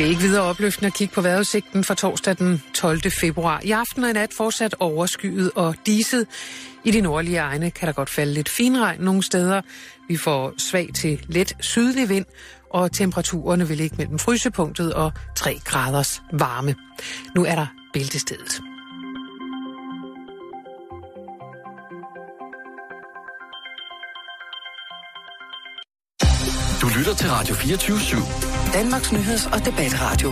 Det er ikke videre opløftende at kigge på vejrudsigten for torsdag den 12. februar. I aften og i nat fortsat overskyet og diset. I de nordlige egne kan der godt falde lidt finregn nogle steder. Vi får svag til let sydlig vind, og temperaturerne vil ligge mellem frysepunktet og 3 graders varme. Nu er der bæltestedet. Lytter til Radio 24-7. Danmarks Nyheds- og Debatradio.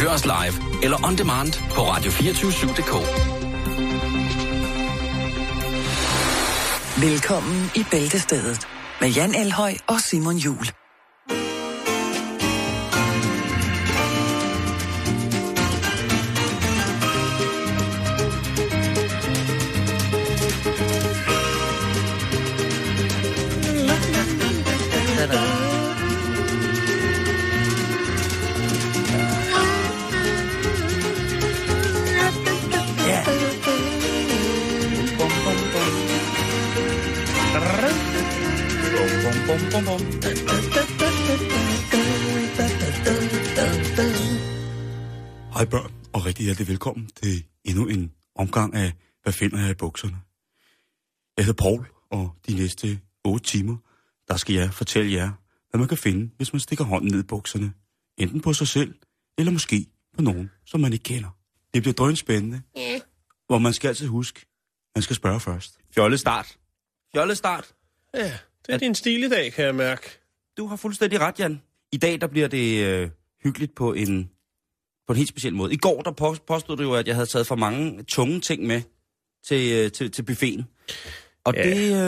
Hør os live eller on demand på radio247.dk. Velkommen i Bæltestedet med Jan Elhøj og Simon Jul. Hej børn, og rigtig hjertelig velkommen til endnu en omgang af Hvad finder jeg i bukserne? Jeg hedder Paul, og de næste 8 timer, der skal jeg fortælle jer, hvad man kan finde, hvis man stikker hånden ned i bukserne. Enten på sig selv, eller måske på nogen, som man ikke kender. Det bliver drøn spændende, Ja. hvor man skal altid huske, man skal spørge først. Fjolle start. Fjolle start. Ja, det er din stil i dag, kan jeg mærke. Du har fuldstændig ret, Jan. I dag, der bliver det øh, hyggeligt på en, på en helt speciel måde. I går, der på- påstod du jo, at jeg havde taget for mange tunge ting med til, øh, til, til buffeten. Og Ja. det,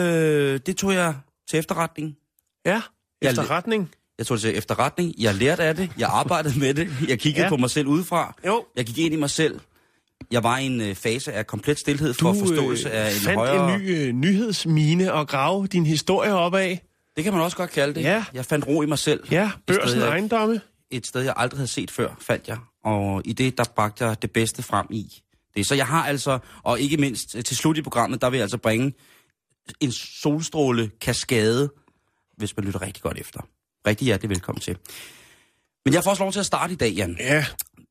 øh, det tog jeg til efterretning. Ja, Jeg- efterretning. Jeg tog det til efterretning. Jeg lærte af det. Jeg arbejdede med det. Jeg kiggede. Ja. på mig selv udefra. Jo. Jeg gik ind i mig selv. Jeg var i en øh, fase af komplet stillhed for forståelse af en øh, fandt højere... en ny øh, nyhedsmine og grave din historie op af. Det kan man også godt kalde det. Ja. Jeg fandt ro i mig selv. Ja, sted, børsen jeg- ejendomme. et sted, jeg aldrig havde set før, fandt jeg. Og i det, der bragte jeg det bedste frem i det. Så jeg har altså, og ikke mindst øh, til slut i programmet, der vil jeg altså bringe en solstråle kaskade, hvis man lytter rigtig godt efter. Rigtig hjertelig velkommen til. Men jeg får også lov til at starte i dag, Jan. Ja,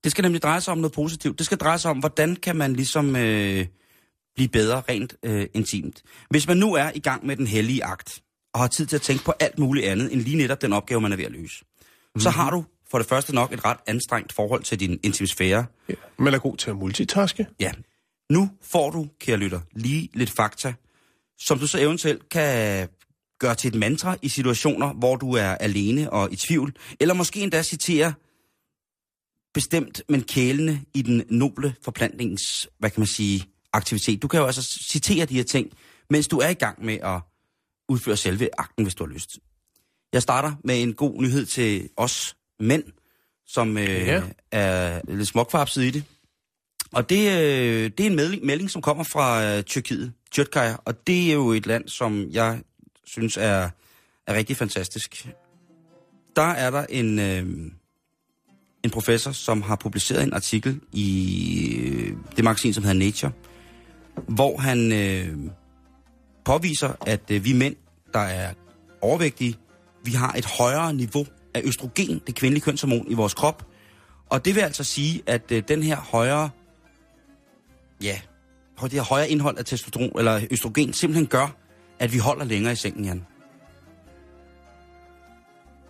Det skal nemlig dreje sig om noget positivt. Det skal dreje sig om, hvordan kan man ligesom øh, blive bedre rent øh, intimt. Hvis man nu er i gang med den hellige akt, og har tid til at tænke på alt muligt andet, end lige netop den opgave, man er ved at løse, mm-hmm. så har du for det første nok et ret anstrengt forhold til din intimsfære. ja. man er god til at multitaske. Ja. Nu får du, kære lytter, lige lidt fakta, som du så eventuelt kan gøre til et mantra i situationer, hvor du er alene og i tvivl, eller måske endda citere bestemt, men kælende i den noble forplantningens, hvad kan man sige, aktivitet. Du kan jo altså citere de her ting, mens du er i gang med at udføre selve akten, hvis du har lyst. Jeg starter med en god nyhed til os mænd, som øh, Ja. er lidt småkvapset i det. Og det, øh, det er en melding, melding som kommer fra øh, Tyrkiet, Tyrkaya, og det er jo et land, som jeg synes er, er rigtig fantastisk. Der er der en, øh, en professor, som har publiceret en artikel i øh, det magasin, som hedder Nature, hvor han øh, påviser, at øh, vi mænd, der er overvægtige, vi har et højere niveau af østrogen, det kvindelige kønshormon, i vores krop. Og det vil altså sige, at øh, den her højere, ja, det her højere indhold af testosteron, eller østrogen, simpelthen gør, at vi holder længere i sengen, Jan.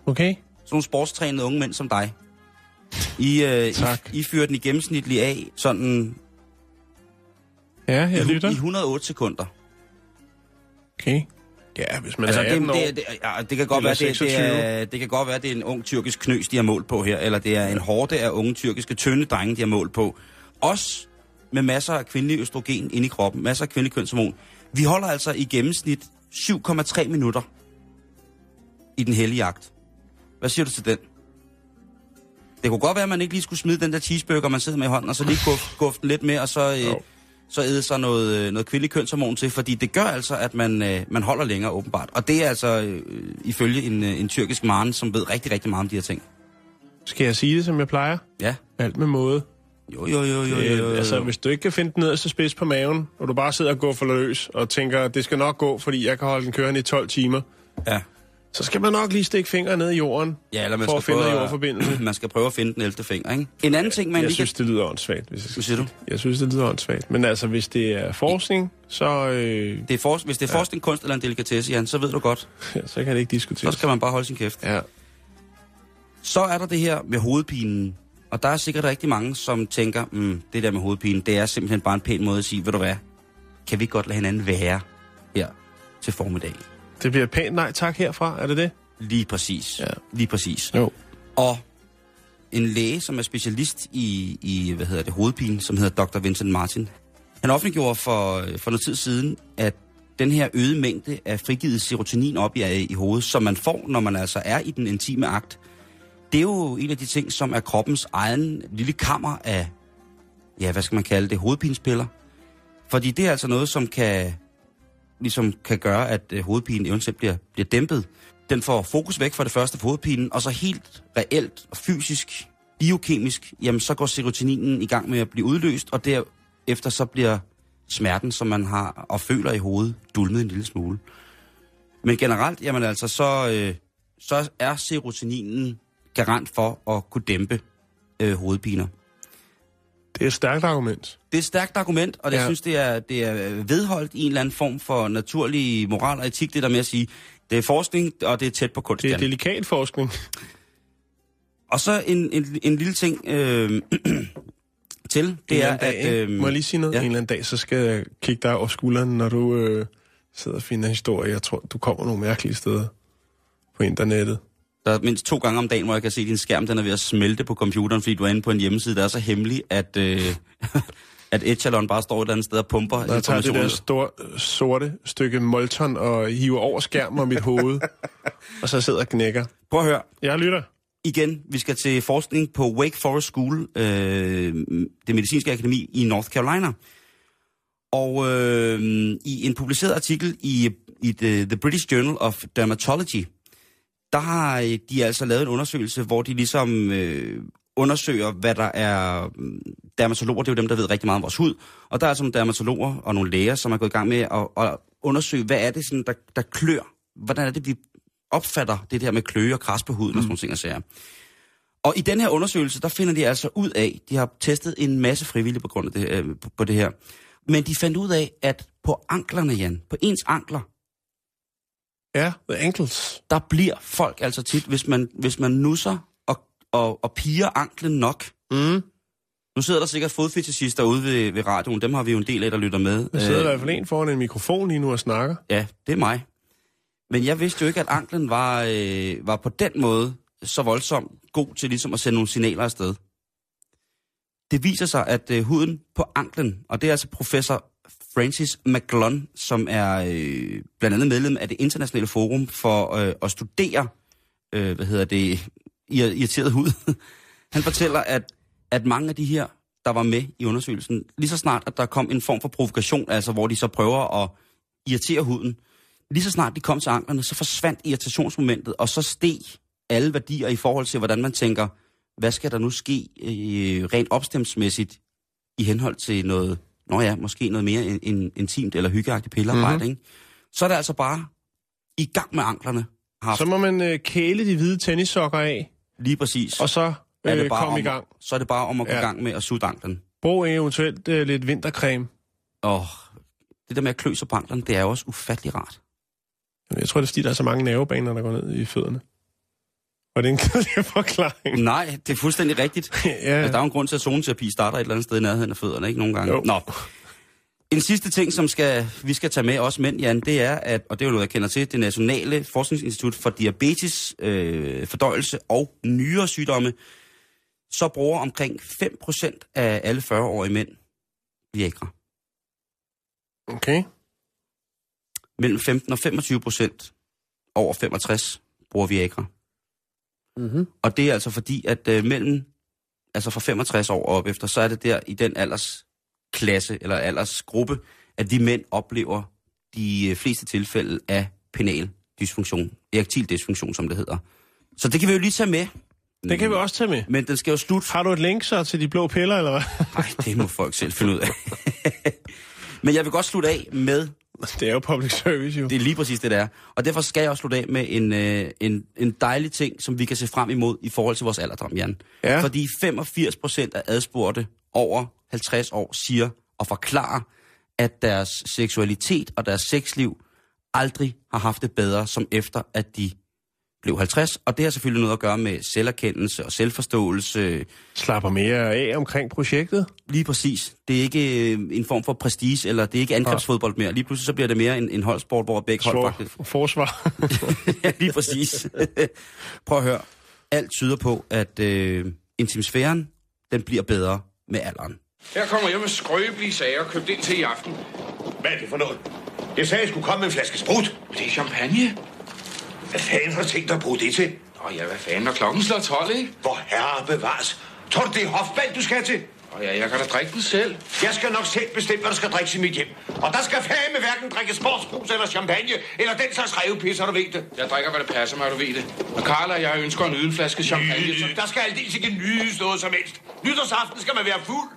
Okay. Sådan nogle sportstrænede unge mænd som dig. I, øh, Tak. I, I fyrer den i gennemsnitlig af sådan Ja, jeg i, lytter. i 108 sekunder. Okay. Ja, hvis man Altså, er det, 18 år. det, det, ja, det kan godt være, det, det, 26. er, det kan godt være, det er en ung tyrkisk knøs, de har målt på her, eller det er en hårde af unge tyrkiske tynde drenge, de har målt på. Også med masser af kvindelig østrogen inde i kroppen, masser af kvindelig kønshormon. Vi holder altså i gennemsnit 7,3 minutter i den hellige jagt. Hvad siger du til den? Det kunne godt være, at man ikke lige skulle smide den der cheeseburger, man sidder med i hånden, og så lige guffe guf den lidt med, og så, øh, så æde sig noget, øh, noget kvindelig kønshormon til, fordi det gør altså, at man, øh, man holder længere åbenbart. Og det er altså øh, ifølge en, øh, en tyrkisk maren, som ved rigtig, rigtig meget om de her ting. Skal jeg sige det, som jeg plejer? Ja. Alt med måde. Jo, jo, jo, jo, jo, jo. Øh, altså, hvis du ikke kan finde den nederste spids på maven, og du bare sidder og går for løs, og tænker, det skal nok gå, fordi jeg kan holde den kørende i 12 timer, Ja. Så skal man nok lige stikke fingre ned i jorden, Ja, eller man for skal at finde at- jordforbindelse. Man skal prøve at finde den 11. finger, ikke? En anden ting, man Jeg lige synes, kan... det lyder åndssvagt. Hvis jeg, Hvad siger du? jeg synes, det lyder åndssvagt. Men altså, hvis det er forskning, så, øh, Det er for... Hvis det er forskning, kunst eller en delikatesse, Jan, så ved du godt. så kan det ikke Så diskuteres. skal man bare holde sin kæft. Ja. Så er der det her med hovedpinen. Og der er sikkert rigtig mange, som tænker, mm, det der med hovedpinen, det er simpelthen bare en pæn måde at sige, ved du hvad, kan vi godt lade hinanden være her til formiddag? Det bliver pænt nej tak herfra, er det det? Lige præcis. Ja. Lige præcis. Jo. Og en læge, som er specialist i, i hvad hedder det, hovedpine, som hedder Dr. Vincent Martin, han offentliggjorde for, for noget tid siden, at den her øgede mængde af frigivet serotonin op i, i hovedet, som man får, når man altså er i den intime akt, det er jo en af de ting, som er kroppens egen lille kammer af, ja, hvad skal man kalde det, hovedpinspiller. Fordi det er altså noget, som kan, ligesom kan gøre, at øh, hovedpinen eventuelt bliver, bliver dæmpet. Den får fokus væk fra det første på hovedpinen, og så helt reelt og fysisk, biokemisk, jamen så går serotoninen i gang med at blive udløst, og derefter så bliver smerten, som man har og føler i hovedet, dulmet en lille smule. Men generelt, jamen altså, så, øh, så er serotoninen garant for at kunne dæmpe øh, hovedpiner. Det er et stærkt argument. Det er et stærkt argument, og det, Ja. jeg synes, det er, det er vedholdt i en eller anden form for naturlig moral og etik, det der med at sige, det er forskning, og det er tæt på kunst. Det er delikat forskning. Og så en, en, en lille ting øh, til, det er, dag, at... ikke? Må jeg lige sige noget? ja. Ja. En eller anden dag, så skal jeg kigge dig over skulderen, når du øh, sidder og finder historie. Jeg tror, du kommer nogle mærkelige steder på internettet. Der er mindst to gange om dagen, hvor jeg kan se, at din skærm den er ved at smelte på computeren, fordi du er inde på en hjemmeside, der er så hemmelig, at, øh, at Echelon bare står et eller andet sted og pumper Når jeg tager det der store, sorte stykke molton og hiver over skærmen om mit hoved, og så sidder og knækker. Prøv at høre. Jeg lytter. Igen, vi skal til forskning på Wake Forest School, øh, det medicinske akademi i North Carolina. Og øh, i en publiceret artikel i, i the, the British Journal of Dermatology, der har øh, de altså lavet en undersøgelse, hvor de ligesom øh, undersøger, hvad der er... mm, Dermatologer, det er jo dem, der ved rigtig meget om vores hud. Og der er altså nogle dermatologer og nogle læger, som er gået i gang med at, at undersøge, hvad er det, sådan, der, der klør? Hvordan er det, vi opfatter det der med kløe og kras på huden mm. og sådan nogle ting og sager. Og i den her undersøgelse, der finder de altså ud af, de har testet en masse frivillige på grund af det, øh, på det her, men de fandt ud af, at på anklerne, Jan, på ens ankler, Ja, the ankles. der bliver folk altså tit, hvis man, hvis man nusser og, og, og piger anklen nok. Mm. Nu sidder der sikkert fodfetishister ude ved, ved radioen, dem har vi jo en del af, der lytter med. Der sidder i Øh, hvert fald en foran en mikrofon lige nu og snakker. Ja, det er mig. Men jeg vidste jo ikke, at anklen var, øh, var på den måde så voldsomt god til ligesom at sende nogle signaler afsted. Det viser sig, at øh, huden på anklen, og det er altså professor Francis McGlon, som er øh, blandt andet medlem af det internationale forum for øh, at studere, øh, hvad hedder det, irriteret hud. Han fortæller, at, at mange af de her, der var med i undersøgelsen, lige så snart, at der kom en form for provokation, altså hvor de så prøver at irritere huden, lige så snart de kom til anklerne, så forsvandt irritationsmomentet, og så steg alle værdier i forhold til, hvordan man tænker, hvad skal der nu ske øh, rent opstemsmæssigt i henhold til noget, nå ja, måske noget mere in, in, intimt eller hyggeagtigt pillearbejde, Mhm. mm-hmm. ikke? Så er det altså bare i gang med anklerne. Haft Så må man øh, kæle de hvide tennissokker af, lige præcis. og så er øh, det bare komme om, i gang. Så er det bare om at gå Ja. i gang med at sutte anklen. Brug eventuelt øh, lidt vintercreme. Og det der med at klø sig på anklerne, det er også ufattelig rart. Jeg tror, det er fordi, der er så mange nervebaner, der går ned i fødderne. Og det er en kedelig forklaring. Nej, det er fuldstændig rigtigt. ja, Altså, der er jo en grund til, at zoneterapi starter et eller andet sted i nærheden af fødderne, ikke? Nogle gange. Jo. Nå. En sidste ting, som skal, vi skal tage med os mænd, Jan, det er, at, og det er jo noget, jeg kender til, det Nationale Forskningsinstitut for Diabetes, øh, Fordøjelse og Nyresygdomme, så bruger omkring 5% af alle 40-årige mænd Viagra. okay. Mellem 15 og 25 procent over 65 bruger Viagra. Mm-hmm. Og det er altså fordi, at øh, mellem, altså fra 65 år op efter, så er det der i den aldersklasse, eller aldersgruppe, at vi mænd oplever de øh, fleste tilfælde af penal dysfunktion, erektil dysfunktion, som det hedder. Så det kan vi jo lige tage med. Det kan vi også tage med. Men den skal jo slutte. Har du et link så til de blå piller, eller hvad? Nej, det må folk selv finde ud af. Men jeg vil godt slutte af med Det er jo public service, jo. Det er lige præcis det, der er. Og derfor skal jeg også slutte af med en, øh, en, en dejlig ting, som vi kan se frem imod i forhold til vores alderdom, Jan. Ja. Fordi 85 procent af adspurgte over 50 år siger og forklarer, at deres seksualitet og deres sexliv aldrig har haft det bedre, som efter at de blev 50. Og det har selvfølgelig noget at gøre med selverkendelse og selvforståelse. Slapper mere af omkring projektet. Lige præcis. Det er ikke øh, en form for prestige, eller det er ikke angrebsfodbold mere. Lige pludselig så bliver det mere en, en holdsport, hvor begge hold faktisk... forsvar. ja, lige præcis. Prøv at høre. Alt tyder på, at øh, intimsfæren, den bliver bedre med alderen. Her kommer jeg med skrøbelige sager købt ind til i aften. Hvad er det for noget? Jeg sagde, jeg skulle komme med en flaske sprut. Det er champagne. Hvad fanden har du tænkt dig at bruge det til? Åh ja, hvad fanden, når klokken slår 12, ikke? Hvor herre bevares. Tror du, det er hofband, du skal til? Åh ja, jeg kan da drikke den selv. Jeg skal nok selv bestemme, hvad der skal drikkes i mit hjem. Og der skal fandme hverken drikke sportsbrus eller champagne, eller den slags revpisser, du ved det. Jeg drikker, hvad det passer mig, du ved det. Og Karl og jeg ønsker en yde en flaske champagne. Så... Der skal aldeles ikke nydes noget som helst. Nytårsaften skal man være fuld.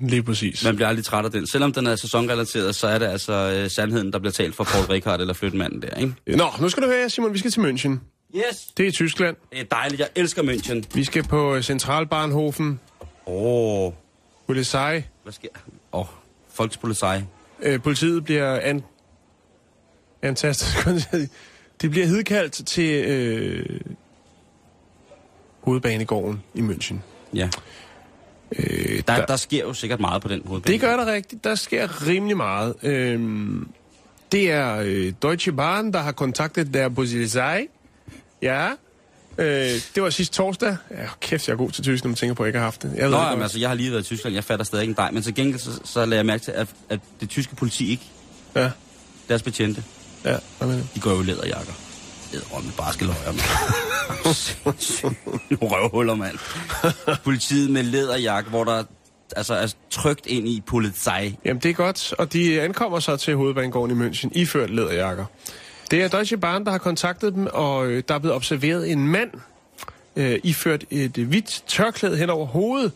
Lige præcis. Man bliver aldrig træt af den. Selvom den er sæsonrelateret, så er det altså øh, sandheden, der bliver talt for Paul Ricard eller flyttemanden der, ikke? Nå, nu skal du høre, Simon, vi skal til München. Yes. Det er i Tyskland. Det er dejligt. Jeg elsker München. Vi skal på øh, Centralbahnhofen. Åh, oh, Polizei. hvad sker Åh, oh, Volkspolizei. Øh, politiet bliver an... antastet. De bliver hedkaldt til øh, hovedbanegården i München. Ja. Øh, Der, der, der sker jo sikkert meget på den måde. Det gør der rigtigt. Der sker rimelig meget. Øhm, det er øh, Deutsche Bahn, der har kontaktet der Polizei. Ja. Øh, det var sidste torsdag. Ja, kæft, jeg er god til tysk, når man tænker på, at jeg ikke har haft det. Jeg Nå, jamen, altså, jeg har lige været i Tyskland. Jeg fatter stadig ikke en dej. Men til gengæld, så, så lader jeg mærke til, at, at det tyske politi ikke, Ja, deres betjente, ja. Hvad mener de går jo læderjakker. Æder med barske løjer, mand. Røvhuller, mand. Politiet med læderjakke, hvor der altså, er trygt ind i politi. Jamen, det er godt, og de ankommer så til hovedbanegården i München, iført læderjakker. Det er Deutsche Bahn, der har kontaktet dem, og øh, der er blevet observeret en mand, øh, iført et øh, hvidt tørklæde hen over hovedet,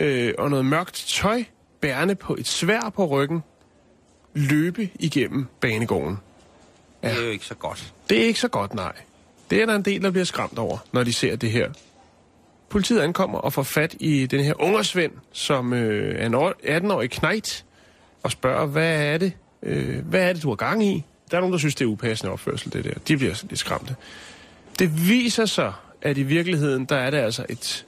øh, og noget mørkt tøj, bærende på et svær på ryggen, løbe igennem banegården. Det er jo ikke så godt. Det er ikke så godt, nej. Det er der en del, der bliver skræmt over, når de ser det her. Politiet ankommer og får fat i den her ungersvend, som øh, er en år- 18-årig knejt, og spørger, hvad er det, øh, hvad er det, du har gang i? Der er nogen, der synes, det er upassende opførsel, det der. De bliver lidt skræmte. Det viser sig, at i virkeligheden, der er det altså et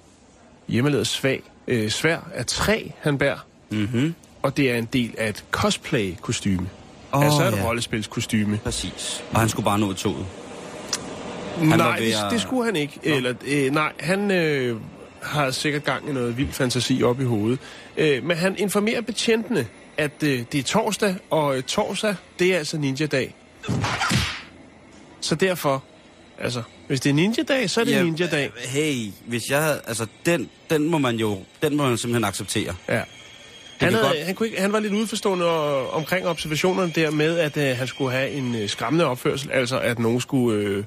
hjemmelavet svag, øh, svær af træ, han bærer. Mhm. Og det er en del af et cosplay-kostyme. Oh, altså et ja. rollespilskostyme. Præcis. Og han skulle bare nå toget. var Nej, det, at- det skulle han ikke. Eller, øh, nej, han øh, har sikkert gang i noget vild fantasi op i hovedet. Øh, men han informerer betjentene, at øh, det er torsdag, og øh, torsdag, det er altså ninja-dag. Så derfor, altså, hvis det er ninja-dag, så er det Ja, ninja-dag. Hey, hvis jeg. Altså, den, den må man jo... Den må man simpelthen acceptere. Ja. Han, havde, godt- han, kunne ikke, han var lidt udforstående og, omkring observationerne der med, at øh, han skulle have en øh, skræmmende opførsel, altså at nogen skulle øh,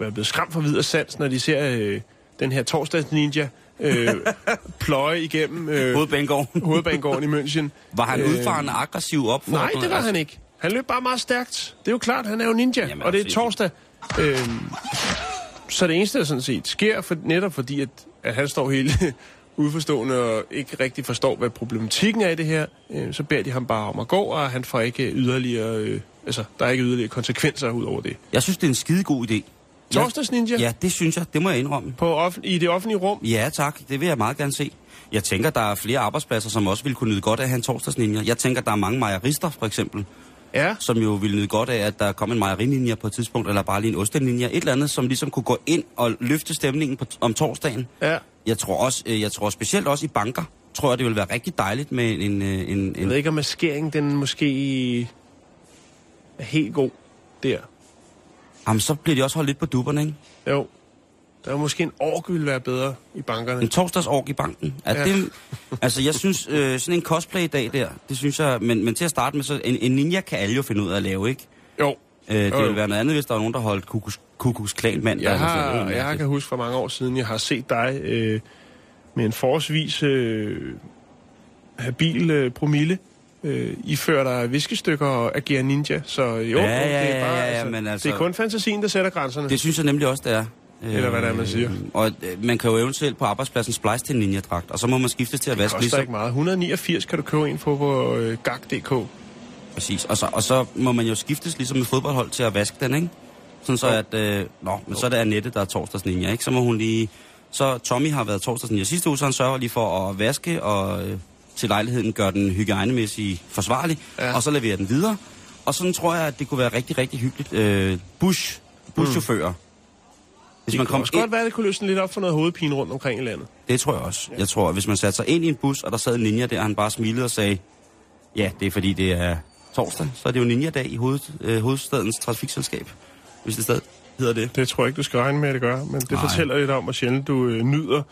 være blevet skræmt for videre sans, når de ser øh, den her torsdags ninja øh, pløje igennem øh, Hovedbanegården. hovedbanegården i München. Var han Øh, udfarende aggressiv op? Nej, det var han ikke. Han løb bare meget stærkt. Det er jo klart, han er jo ninja, Jamen, og det er altså, torsdag. Øhm, så det eneste, der sådan set sker, for, netop fordi, at, at han står helt udforstående og ikke rigtig forstår, hvad problematikken er i det her, øh, så beder de ham bare om at gå, og han får ikke yderligere, øh, altså, der er ikke yderligere konsekvenser ud over det. Jeg synes, det er en skide god idé. Torsdags ninja Ja, det synes jeg. Det må jeg indrømme. på off- i det offentlige rum. Ja, tak. Det vil jeg meget gerne se. Jeg tænker, der er flere arbejdspladser, som også ville kunne nyde godt af at have en torsdagsninja. Jeg tænker, der er mange mejerister, for eksempel, Ja, som jo ville nyde godt af, at der kom en mejerininja på et tidspunkt, eller bare lige en osteninja. Et eller andet, som ligesom kunne gå ind og løfte stemningen på, om torsdagen. ja. Jeg tror også, øh, jeg tror specielt også i banker, tror jeg, det vil være rigtig dejligt med en... øh, en, Jeg en ved ikke, om maskeringen den måske er helt god der. jamen, så bliver de også holdt lidt på dupperne, ikke? Jo. Der er måske en ork ville være bedre i bankerne. En torsdagsorg i banken. Er Ja. det, altså, jeg synes, øh, sådan en cosplay-dag der, det synes jeg... Men, men til at starte med, så en, en ninja kan alle jo finde ud af at lave, ikke? Jo. Øh, det Jo, jo. ville være noget andet, hvis der var nogen, der holdt kukus, kukus klan mand. Jeg har, jeg har, kan huske for mange år siden, jeg har set dig øh, med en forholdsvis øh, habil øh, promille øh, ifører dig viskestykker og agerer ninja. Så jo, Ja, ja, det er bare, ja, ja, men altså- det er kun fantasien, der sætter grænserne. Det synes jeg nemlig også, det er. Eller hvad det er, man siger. Øh, Og øh, man kan jo eventuelt på arbejdspladsen splice til en ninja-dragt, og så må man skiftes til at det vaske koster lige ikke meget. 189 kan du købe en på på øh, gag.dk. Præcis. Og så, og så må man jo skiftes ligesom med fodboldhold til at vaske den, ikke? Sådan så at, øh, nå, men så er det Annette, der er torsdags ninja, ikke? Så må hun lige... Så Tommy har været torsdags ninja sidste uge, så han sørger lige for at vaske og øh, til lejligheden gør den hygiejnemæssigt forsvarlig, Ja. ja. og så leverer den videre. Og sådan tror jeg, at det kunne være rigtig, rigtig hyggeligt. Øh, bush, buschauffør. Hvis Det man kunne kom også ind, godt være, at det kunne løsne lidt op for noget hovedpine rundt omkring i landet. det tror jeg også. Jeg tror, at hvis man satte sig ind i en bus, og der sad en ninja der, og han bare smilede og sagde, ja, det er fordi det er torsdag, så er det jo ninja-dag i hoved, øh, hovedstadens trafikselskab, hvis det stadig hedder det. Det tror jeg ikke, du skal regne med, at det gør. Men det Nej. fortæller lidt om, hvor sjældent du øh, nyder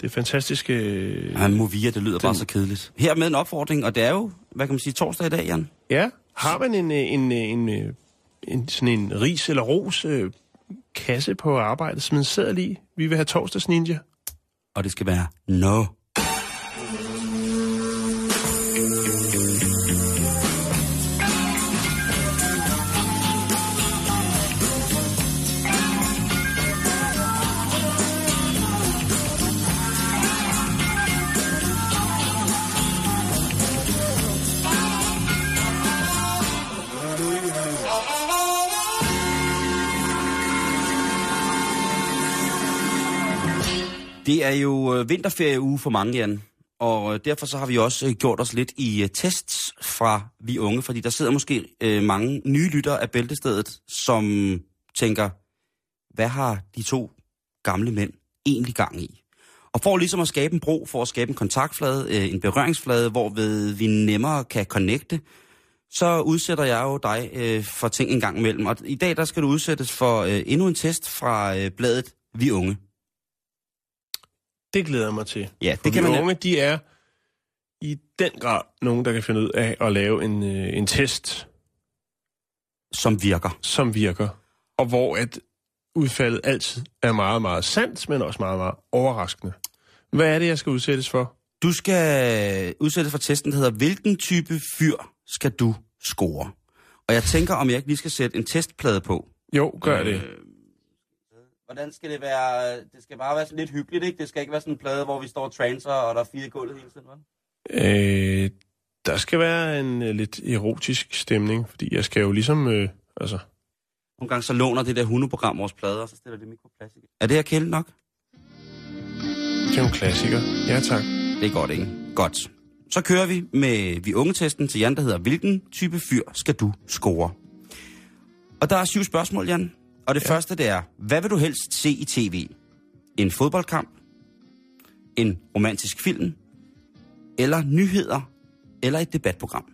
det fantastiske... Øh, Ja, Movia, det lyder bare så kedeligt. Her med en opfordring, og det er jo, hvad kan man sige, torsdag i dag, Jan. Ja, har man en, øh, en, øh, en, en, en, sådan en ris eller ros øh, kasse på arbejdet, som man sidder i? Vi vil have torsdags ninja. Og det skal være no. Det er jo øh, vinterferieuge for mange, Jan. Og øh, derfor så har vi også øh, gjort os lidt i tests fra vi unge, fordi der sidder måske øh, mange nye lyttere af Bæltestedet, som tænker, hvad har de to gamle mænd egentlig gang i? Og for ligesom at skabe en bro, for at skabe en kontaktflade, øh, en berøringsflade, hvor vi nemmere kan connecte, så udsætter jeg jo dig øh, for ting en gang imellem. Og i dag der skal du udsættes for øh, endnu en test fra øh, bladet Vi Unge. Det glæder jeg mig til. Ja, det kan de man unge, de er i den grad nogen, der kan finde ud af at lave en, øh, en test, som virker. som virker. Og hvor at udfaldet altid er meget, meget sandt, men også meget, meget overraskende. Hvad er det, jeg skal udsættes for? Du skal udsættes for testen, der hedder, hvilken type fyr skal du score? Og jeg tænker, om jeg ikke lige skal sætte en testplade på. Jo, gør det. Hvordan skal det være? Det skal bare være sådan lidt hyggeligt, ikke? Det skal ikke være sådan en plade, hvor vi står og transer, og der er fire gulvet hele tiden, vel? Øh, der skal være en øh, lidt erotisk stemning, fordi jeg skal jo ligesom... Øh, altså, Nogle gange så låner det der hundeprogram vores plader, og så stiller det mikro på plads igen. Er det her kælde nok? det er jo en klassiker. Ja, tak. Det er godt, ikke? Godt. Så kører vi med vi unge-testen til Jan, der hedder, hvilken type fyr skal du score? Og der er syv spørgsmål, Jan. Og det ja. første, det er, hvad vil du helst se i tv? En fodboldkamp? En romantisk film? Eller nyheder? Eller et debatprogram?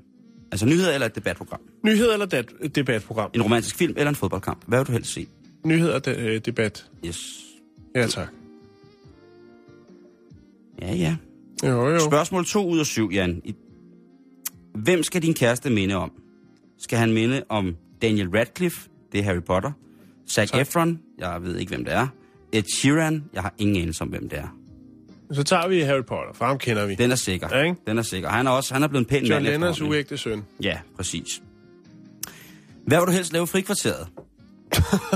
Altså nyheder eller et debatprogram? Nyheder eller dat- debatprogram? En romantisk film eller en fodboldkamp? Hvad vil du helst se? Nyheder de- øh, debat. Yes. Ja, tak. Ja, ja. Jo, jo. Spørgsmål 2 ud af 7, Jan. Hvem skal din kæreste minde om? Skal han minde om Daniel Radcliffe, det er Harry Potter, Zac Tak. Efron, jeg ved ikke, hvem det er, Ed Sheeran, jeg har ingen anelse om, hvem det er. Så tager vi Harry Potter, for ham kender vi. Den er sikker. Ja, ikke? Den er sikker. Han er også han er blevet en pæn John mand Lennons efterhånden. uægte søn. Ja, præcis. Hvad vil du helst lave i frikvarteret?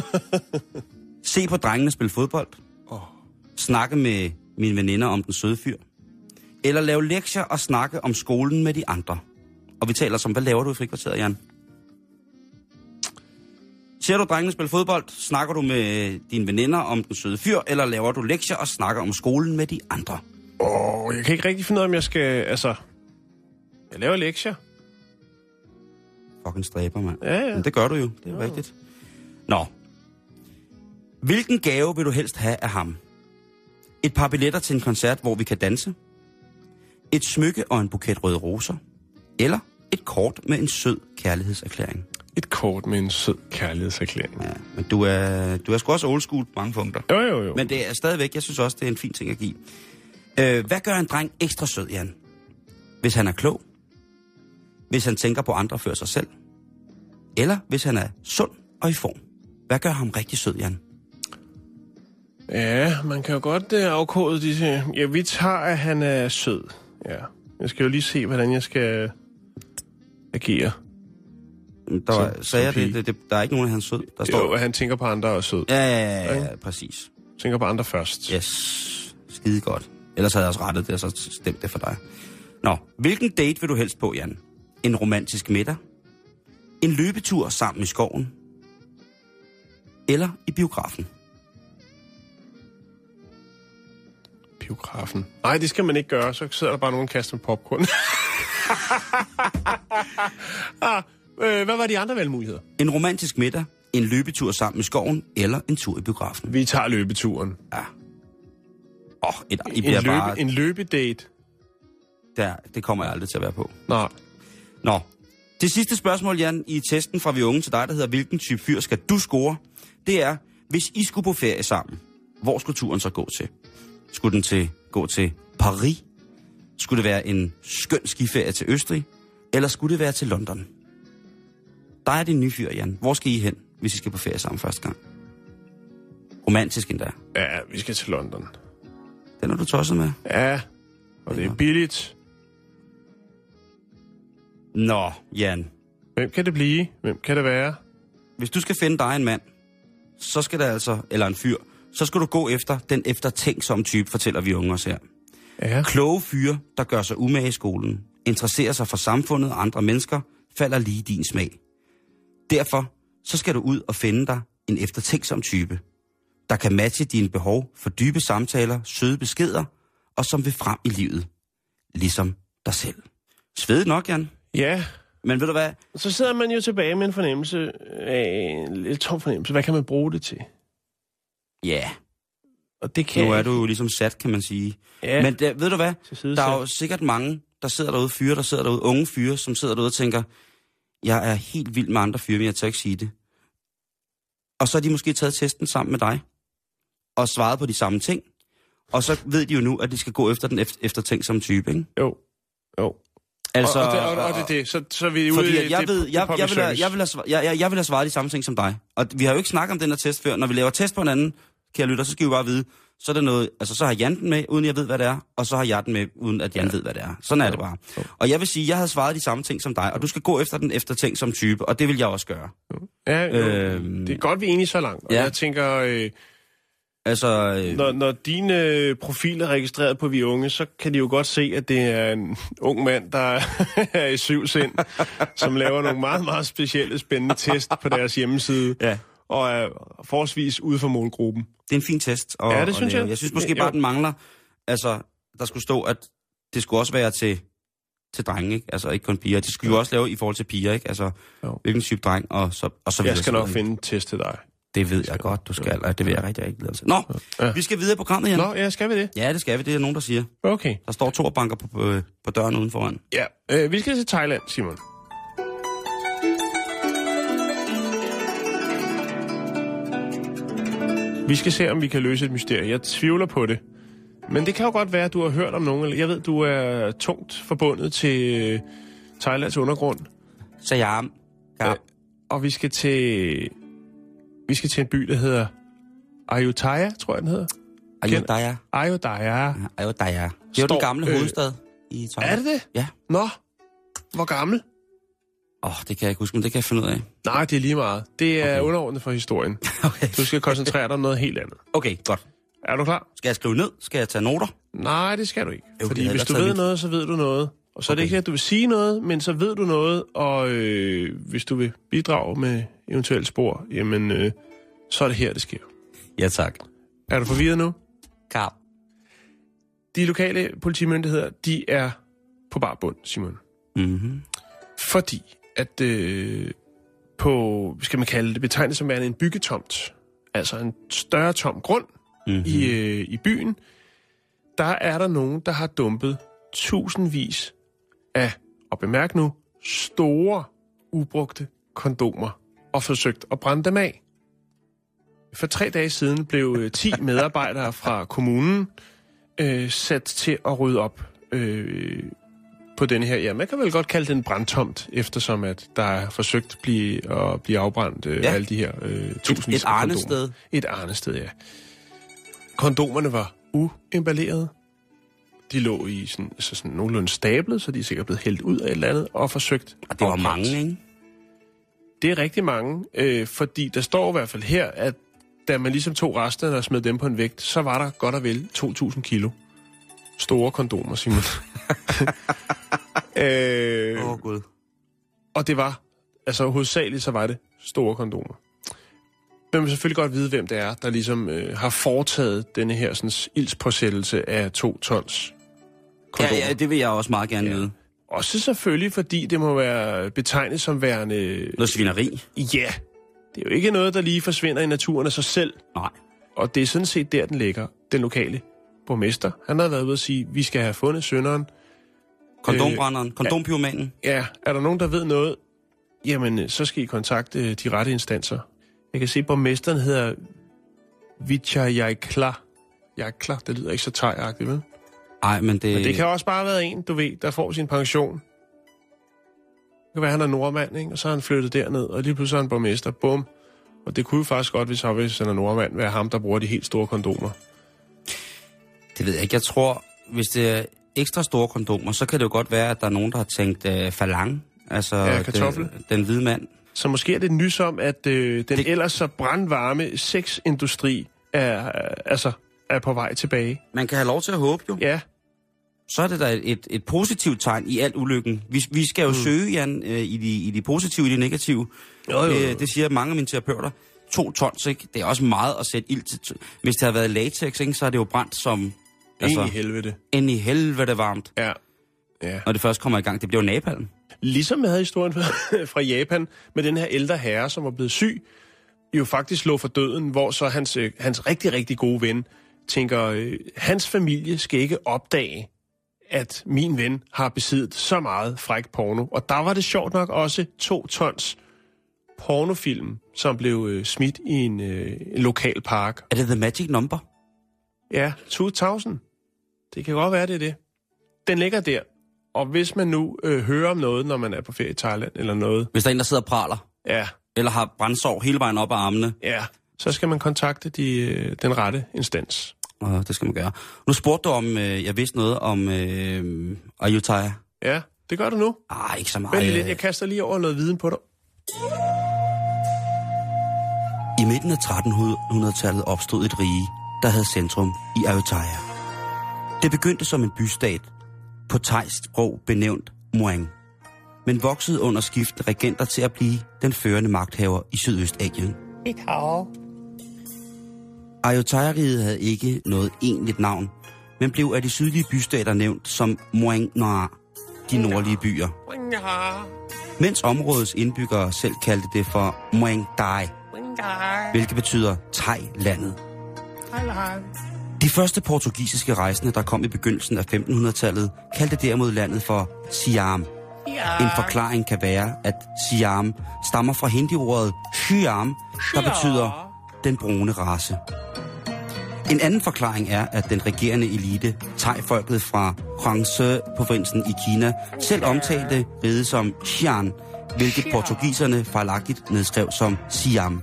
Se på drengene spille fodbold? Åh. Snakke med mine veninder om den søde fyr? Eller lave lektier og snakke om skolen med de andre? Og vi taler som, hvad laver du i frikvarteret, Jan? Ser du drengene spille fodbold, snakker du med dine veninder om den søde fyr, eller laver du lektier og snakker om skolen med de andre? Åh, oh, jeg kan ikke rigtig finde ud af, om jeg skal... Altså, jeg laver lektier. Fucking stræber, mand. Ja, ja. Men det gør du jo, det er jo rigtigt. Nå. Hvilken gave vil du helst have af ham? Et par billetter til en koncert, hvor vi kan danse? Et smykke og en buket røde roser? Eller et kort med en sød kærlighedserklæring? Et kort med en sød kærlighedserklæring. Ja, men du er, du er sgu også old school på mange punkter. Jo, jo, jo. Men det er stadigvæk, jeg synes også, det er en fin ting at give. Øh, hvad gør en dreng ekstra sød, Jan? Hvis han er klog? Hvis han tænker på andre før sig selv? Eller hvis han er sund og i form? Hvad gør ham rigtig sød, Jan? Ja, man kan jo godt uh, afkode disse... Ja, vi tager, at han er sød. Ja. Jeg skal jo lige se, hvordan jeg skal... agerer. Der var, Som- sagde jeg det, det, det, der er ikke nogen af hans sød. Der står... Jo, han tænker på andre og sød. Ja, ja, ja, ja, præcis. Tænker på andre først. Yes, skide godt. Ellers havde jeg også rettet det, og så stemt det for dig. Nå, hvilken date vil du helst på, Jan? En romantisk middag? En løbetur sammen i skoven? Eller i biografen? Biografen. Nej, det skal man ikke gøre. Så sidder der bare nogen og kaster med popcorn. ah, øh, hvad var de andre valgmuligheder? En romantisk middag? En løbetur sammen i skoven? Eller en tur i biografen? Vi tager løbeturen. Ja. Åh, oh, et, I En, løbe, bare... en løbedate. Der, det kommer jeg aldrig til at være på. Nej. Nå, det sidste spørgsmål, Jan, i testen fra vi unge til dig, der hedder, hvilken type fyr skal du score? Det er, hvis I skulle på ferie sammen, hvor skulle turen så gå til? Skulle den til gå til Paris? Skulle det være en skøn skiferie til Østrig? Eller skulle det være til London? Der er din nye fyr, Jan. Hvor skal I hen, hvis I skal på ferie sammen første gang? Romantisk endda. Ja, vi skal til London. Den er du tosset med. Ja, og det er billigt. Nå, Jan. Hvem kan det blive? Hvem kan det være? Hvis du skal finde dig en mand, så skal der altså, eller en fyr, så skal du gå efter den eftertænksomme type, fortæller vi unge os her. Ja. Kloge fyre, der gør sig umage i skolen, interesserer sig for samfundet og andre mennesker, falder lige din smag. Derfor så skal du ud og finde dig en eftertænksom type, der kan matche dine behov for dybe samtaler, søde beskeder og som vil frem i livet. Ligesom dig selv. Svedigt nok, Jan. Ja, Men ved du hvad? så sidder man jo tilbage med en fornemmelse af en lidt tom fornemmelse. Hvad kan man bruge det til? Ja, Og det kan nu er du jo ligesom sat, kan man sige. Ja, Men der, ved du hvad? Der er jo sikkert mange, der sidder derude, fyre, der sidder derude, unge fyre, som sidder derude og tænker, jeg er helt vild med andre fyre, men jeg tør ikke sige det. Og så har de måske taget testen sammen med dig, og svaret på de samme ting. Og så ved de jo nu, at de skal gå efter den efter, eftertænksomme type, ikke? Jo, jo. Altså, og, og, det, og, og det er det. Så, så er vi ude i jeg, ved, jeg, jeg, vil have, jeg, vil have, jeg, jeg, jeg vil have svaret de samme ting som dig. Og vi har jo ikke snakket om den her test før. Når vi laver test på hinanden, kære lytter, så skal vi bare vide, så er det noget, altså så har Jan den med, uden jeg ved, hvad det er, og så har jeg den med, uden at Jan ja. ved, hvad det er. Sådan er det bare. Og jeg vil sige, jeg havde svaret de samme ting som dig, og du skal gå efter den eftertænk som type, og det vil jeg også gøre. Ja, jo, Øhm, det er godt, vi er enige så langt. Og ja. jeg tænker, øh, Altså, øh, når, når din øh, profil er registreret på Vi Unge, så kan de jo godt se, at det er en ung mand, der er i syv sind, som laver nogle meget, meget specielle, spændende test på deres hjemmeside. Ja. Og er forholdsvis ude for målgruppen. det er en fin test. Og, Ja, det synes jeg. Jeg synes måske Jo. bare, den mangler, altså, der skulle stå, at det skulle også være til, til drenge, ikke? Altså ikke kun piger. Det skulle jo også lave i forhold til piger, ikke? Altså, Jo. hvilken type dreng, og så, og så videre. Jeg skal nok finde en test til dig. Det ved jeg godt, du skal, og det vil jeg rigtig, rigtig glæde til. Nå, vi skal videre i programmet, Jan. Nå, ja, skal vi det? Ja, det skal vi. Det er nogen, der siger. Okay. Der står to banker på, på, på døren uden foran. Ja, øh, vi skal til Thailand, Simon. Vi skal se, om vi kan løse et mysterie. Jeg tvivler på det. Men det kan jo godt være, at du har hørt om nogen. Jeg ved, du er tungt forbundet til øh, Thailands undergrund. Så jeg ja. Øh, Og vi skal til... Vi skal til en by, der hedder Ayutthaya, tror jeg, den hedder. Ayutthaya. Ayutthaya. Ayutthaya. Det er jo den gamle øh, hovedstad i Er Thailand. det det? Ja. Nå, hvor gammel? Åh, oh, det kan jeg ikke huske, men det kan jeg finde ud af. Nej, det er lige meget. Det er Okay. okay. underordnet for historien. Okay. Du skal koncentrere dig om noget helt andet. Okay, godt. Er du klar? Skal jeg skrive ned? Skal jeg tage noter? Nej, det skal du ikke. Jo, Fordi hvis du ved mit. noget, så ved du noget. Og så er det Okay. ikke, at du vil sige noget, men så ved du noget, og øh, hvis du vil bidrage med eventuelt spor, jamen, øh, så er det her, det sker. Ja, tak. Er du forvirret nu? Karp. De lokale politimyndigheder, de er på bar bund, Simon. Mm-hmm. Fordi at øh, på, skal man kalde det, betegnet som værende en byggetomt, altså en større tom grund Mm-hmm. i, øh, i byen, der er der nogen, der har dumpet tusindvis af, og bemærk nu, store, ubrugte kondomer og forsøgt at brænde dem af. For tre dage siden blev øh, 10 medarbejdere fra kommunen øh, sat til at rydde op øh, på denne her. Ja, man kan vel godt kalde den brandtomt, eftersom at der er forsøgt blive, at blive afbrændt øh, Ja. alle de her øh, Et, tusindvis et af kondomer. arnested. Et arnested, ja. Kondomerne var uemballerede. De lå i sådan, så sådan nogenlunde stablet, så de er sikkert blevet hældt ud af et eller andet og forsøgt Og det var mange, ikke? Det er rigtig mange, øh, fordi der står i hvert fald her, at da man ligesom tog resterne og smed dem på en vægt, så var der godt og vel 2.000 kilo. Store kondomer, Simon. øh, Åh, oh, gud. og det var, altså hovedsageligt så var det store kondomer. Man vil selvfølgelig godt vide, hvem det er, der ligesom øh, har foretaget denne her sådan, ildspåsættelse af to tons kondomer. Ja, ja, det vil jeg også meget gerne Ja. vide. Også selvfølgelig, fordi det må være betegnet som værende... Noget svineri? Ja, det er jo ikke noget, der lige forsvinder i naturen af sig selv. Nej. Og det er sådan set der, den ligger. Den lokale borgmester, han har været ude at sige, vi skal have fundet sønderen. Kondombrænderen? Kondompyromanen? Ja, er der nogen, der ved noget? Jamen, øh, så skal I kontakte øh, de rette instanser. Jeg kan se, at borgmesteren hedder Vichayakla. Jakla, det lyder ikke så tegagtigt, vel? Nej, men det... Men det kan også bare være en, du ved, der får sin pension. Det kan være, han er nordmand, ikke? og så har han flyttet derned, og lige pludselig er han borgmester. Bum. Og det kunne jo faktisk godt, hvis hvis han er nordmand, være ham, der bruger de helt store kondomer. Det ved jeg ikke. Jeg tror, hvis det er ekstra store kondomer, så kan det jo godt være, at der er nogen, der har tænkt øh, falang. Altså, Ja, kartoffel. Den, den hvide mand. Så måske er det nys om, at øh, den Det- ellers så brandvarme sexindustri er, øh, altså, er på vej tilbage. Man kan have lov til at håbe jo. Ja, Så er det da et, et, positivt tegn i al ulykken. Vi, vi skal jo mm. søge, Jan, øh, i, de, i de positive, i de negative. Jo, jo, jo. Øh, det siger mange af mine terapeuter. To tons, ikke? Det er også meget at sætte ild til. Hvis det har været latex, ikke, så er det jo brændt som... altså, ind i helvede. Ind i helvede varmt, Ja. ja. når det først kommer i gang. Det bliver jo napalm. Ligesom jeg havde historien fra- Japan med den her ældre herre, som var blevet syg, jo faktisk lå for døden, hvor så hans, øh, hans rigtig, rigtig gode ven tænker, øh, hans familie skal ikke opdage, at min ven har besiddet så meget fræk porno. Og der var det sjovt nok også to tons pornofilm, som blev øh, smidt i en, øh, en lokal park. Er det The Magic Number? Ja, 2000. Det kan godt være, det er det. Den ligger der. Og hvis man nu øh, hører om noget, når man er på ferie i Thailand eller noget, Hvis der er en, der sidder og praler, ja, eller har brændsår hele vejen op ad armene, Ja, så skal man kontakte de, øh, den rette instans. og det skal man gøre. Nu spurgte du om, øh, jeg vidste noget om øh, Ayutthaya. Ja, det gør du nu. Ah, ikke så meget. Vent lidt, jeg kaster lige over noget viden på dig. I midten af 1300-tallet opstod et rige, der havde centrum i Ayutthaya. Det begyndte som en bystat, på thaisk sprog benævnt Muang, men voksede under skiftende regenter til at blive den førende magthaver i Sydøstasien. Ayutthaya-riget havde ikke noget egentligt navn, men blev af de sydlige bystater nævnt som Muang Noir, de nordlige byer. Mens områdets indbyggere selv kaldte det for Muang Dai, hvilket betyder Thailandet. De første portugisiske rejsende, der kom i begyndelsen af 1500-tallet, kaldte derimod landet for Siam. En forklaring kan være, at Siam stammer fra hindi-ordet Siam, der betyder den brune race. En anden forklaring er, at den regerende elite, thai-folket fra Huangse-provinsen i Kina, selv omtalte riget som Xi'an, hvilket portugiserne fejlagtigt nedskrev som Siam.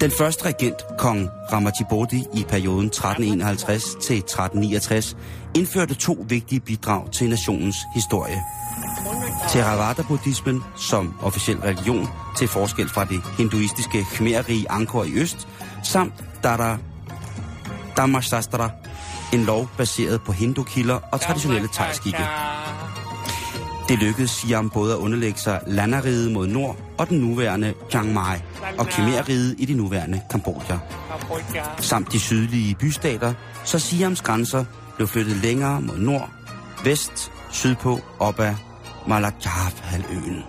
Den første regent, kong Ramachibodi, i perioden 1351 til 1369, indførte to vigtige bidrag til nationens historie. Theravada-buddhismen som officiel religion, til forskel fra det hinduistiske khmerrige Angkor i øst, samt Dada Dhammashastra, en lov baseret på hindukilder og traditionelle thaiskikke. Det lykkedes Siam både at underlægge sig landeriget mod nord og den nuværende Chiang Mai og Khmer-riget i det nuværende Kambodja. Samt de sydlige bystater, så Siams grænser blev flyttet længere mod nord, vest, sydpå, op ad Malajav-halvøen.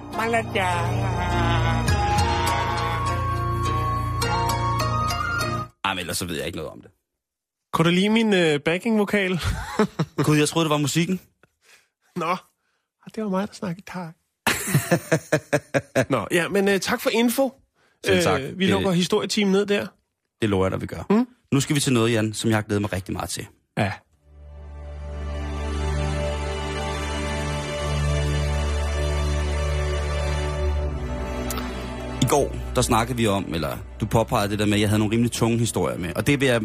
Ej, men ellers så ved jeg ikke noget om det. Kunne du lide min øh, backing-vokal? Gud, jeg troede, det var musikken. Nå, ah, det var mig, der snakkede tak. Nå, ja, men øh, tak for info. Selv tak. Øh, vi Det- lukker historieteam ned der. Det lover jeg dig, vi gør. Mm. Nu skal vi til noget, Jan, som jeg har glædet mig rigtig meget til. Ja. I går, der snakkede vi om, eller du påpegede det der med, at jeg havde nogle rimelig tunge historier med. Og det vil jeg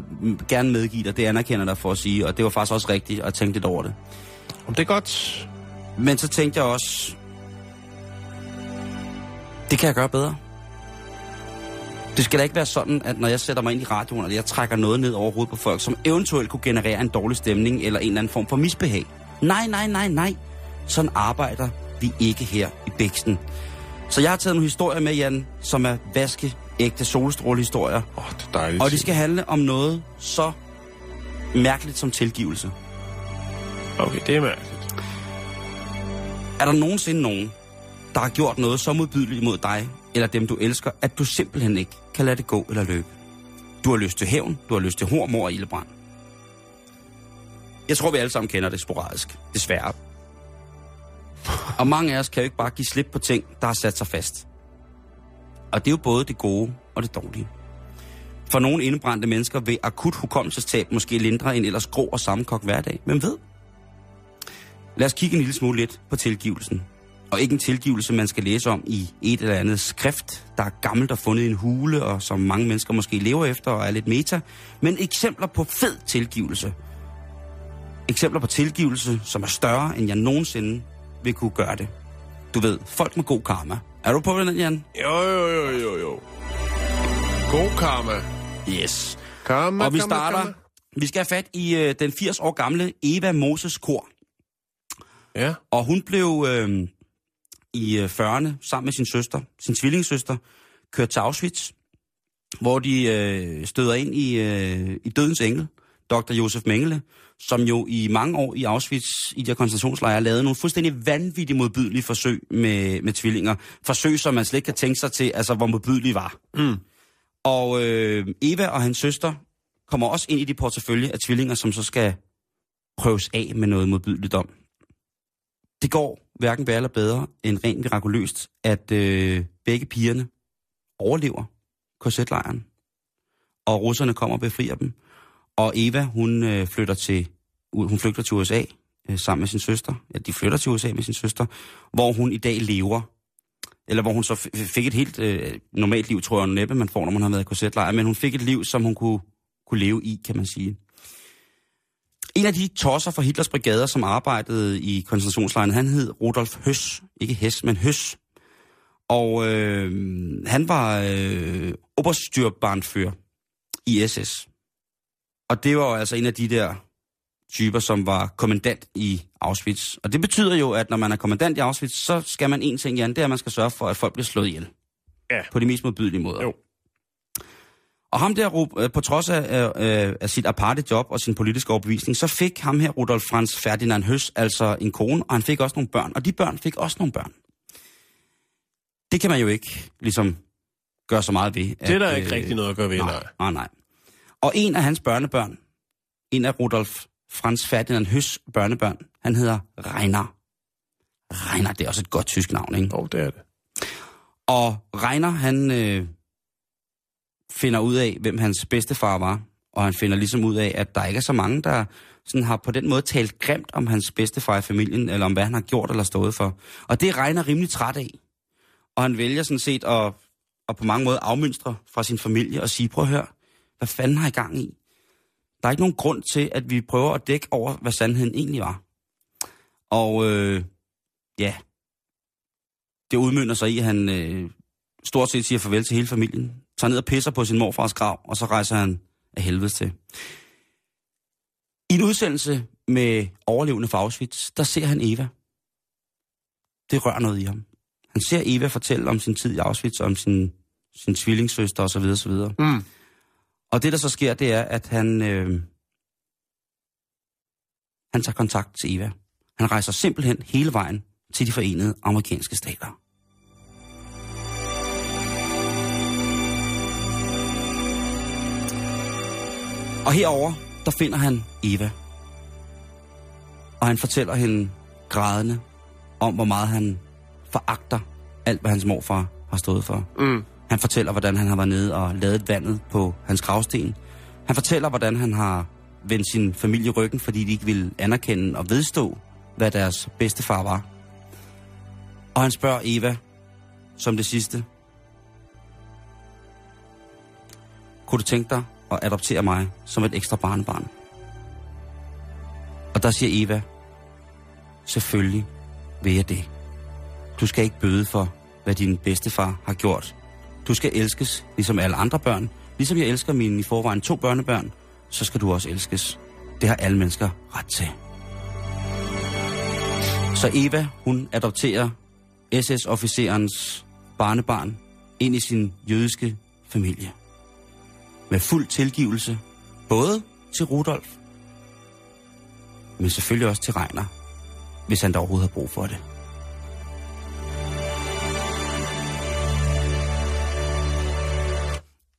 gerne medgive dig, det anerkender dig for at sige, og det var faktisk også rigtigt at tænke lidt over det. Om det er godt. Men så tænkte jeg også, det kan jeg gøre bedre. Det skal da ikke være sådan, at når jeg sætter mig ind i radioen, at jeg trækker noget ned over hovedet på folk, som eventuelt kunne generere en dårlig stemning eller en eller anden form for misbehag. Nej, nej, nej, nej. Sådan arbejder vi ikke her i Bæksten. Så jeg har taget nogle historier med, Jan, som er vaske ægte solstrålehistorier. Åh, oh, det er dejligt. Og de skal handle om noget så mærkeligt som tilgivelse. Okay, det er mærkeligt. Er der nogensinde nogen, der har gjort noget så modbydeligt mod dig, eller dem du elsker, at du simpelthen ikke kan lade det gå eller løbe? Du har lyst til hævn, du har lyst til hår, mor og ildebrand. Jeg tror, vi alle sammen kender det sporadisk, desværre. Og mange af os kan jo ikke bare give slip på ting, der har sat sig fast. Og det er jo både det gode og det dårlige. For nogle indebrændte mennesker vil akut hukommelsestab måske lindre en ellers grå og sammenkogt hverdag. Hvem ved? Lad os kigge en lille smule lidt på tilgivelsen. Og ikke en tilgivelse, man skal læse om i et eller andet skrift, der er gammelt og fundet i en hule, og som mange mennesker måske lever efter og er lidt meta. Men eksempler på fed tilgivelse. Eksempler på tilgivelse, som er større, end jeg nogensinde vil kunne gøre det. Du ved, folk med god karma. Er du på den, Jan? Jo, jo, jo, jo, jo. God karma. Yes. Karma, Og vi karma, starter, karma. vi skal have fat i øh, den 80 år gamle Eva Moses Kor. Ja. Og hun blev øh, i øh, 40'erne sammen med sin søster, sin tvillingssøster, kørt til Auschwitz, hvor de øh, støder ind i, øh, i dødens engel, dr. Josef Mengele, som jo i mange år i Auschwitz, i de koncentrationslejre, lavede nogle fuldstændig vanvittigt modbydelige forsøg med, med tvillinger. Forsøg, som man slet ikke kan tænke sig til, altså hvor modbydelige var. Mm. Og øh, Eva og hans søster kommer også ind i de portefølje af tvillinger, som så skal prøves af med noget modbydeligt om. Det går hverken værre eller bedre end rent mirakuløst, at øh, begge pigerne overlever korsetlejren. Og russerne kommer og befrier dem. Og Eva, hun øh, flytter til hun flygter til USA øh, sammen med sin søster. Ja, de flytter til USA med sin søster, hvor hun i dag lever. Eller hvor hun så fik et helt øh, normalt liv, tror jeg næppe, man får, når man har været i korsetlejr. Men hun fik et liv, som hun kunne, kunne leve i, kan man sige. En af de tosser fra Hitlers brigader, som arbejdede i koncentrationslejren, han hed Rudolf Høs. Ikke Hess, men Høs. Og øh, han var øh, oberstyrbarnfører i SS. Og det var jo altså en af de der typer, som var kommandant i Auschwitz. Og det betyder jo, at når man er kommandant i Auschwitz, så skal man en ting, Jan, det er, at man skal sørge for, at folk bliver slået ihjel. Ja. På de mest modbydelige måder. Jo. Og ham der, øh, på trods af, af, af sit aparte job og sin politiske overbevisning, så fik ham her, Rudolf Franz Ferdinand Høs, altså en kone, og han fik også nogle børn. Og de børn fik også nogle børn. Det kan man jo ikke ligesom gøre så meget ved. Det er der ikke rigtig noget at gøre ved, nej. nej. Nej, nej. Og en af hans børnebørn, en af Rudolf Franz Ferdinand Høs børnebørn, han hedder Reiner. Reiner, det er også et godt tysk navn, ikke? Jo, det er det. Og Reiner, han øh, finder ud af, hvem hans bedstefar var. Og han finder ligesom ud af, at der ikke er så mange, der sådan har på den måde talt grimt om hans bedstefar i familien, eller om hvad han har gjort eller stået for. Og det regner rimelig træt af. Og han vælger sådan set at, at på mange måder afmønstre fra sin familie og sige, prøv at høre, hvad fanden har I gang i? Der er ikke nogen grund til, at vi prøver at dække over, hvad sandheden egentlig var. Og øh, ja, det udmynder sig i, at han øh, stort set siger farvel til hele familien, tager ned og pisser på sin morfars grav, og så rejser han af helvede til. I en udsendelse med overlevende fra Auschwitz, der ser han Eva. Det rører noget i ham. Han ser Eva fortælle om sin tid i Auschwitz, om sin, sin tvillingssøster osv. osv. Mm. Og det, der så sker, det er, at han, øh, han tager kontakt til Eva. Han rejser simpelthen hele vejen til de forenede amerikanske stater. Og herover der finder han Eva. Og han fortæller hende grædende om, hvor meget han foragter alt, hvad hans morfar har stået for. Mm. Han fortæller, hvordan han har været nede og lavet vandet på hans gravsten. Han fortæller, hvordan han har vendt sin familie ryggen, fordi de ikke ville anerkende og vedstå, hvad deres bedstefar var. Og han spørger Eva, som det sidste, kunne du tænke dig at adoptere mig som et ekstra barnebarn? Og der siger Eva, selvfølgelig vil jeg det. Du skal ikke bøde for, hvad din bedstefar har gjort. Du skal elskes, ligesom alle andre børn. Ligesom jeg elsker mine i forvejen to børnebørn, så skal du også elskes. Det har alle mennesker ret til. Så Eva, hun adopterer SS-officerens barnebarn ind i sin jødiske familie. Med fuld tilgivelse, både til Rudolf, men selvfølgelig også til Regner, hvis han da overhovedet har brug for det.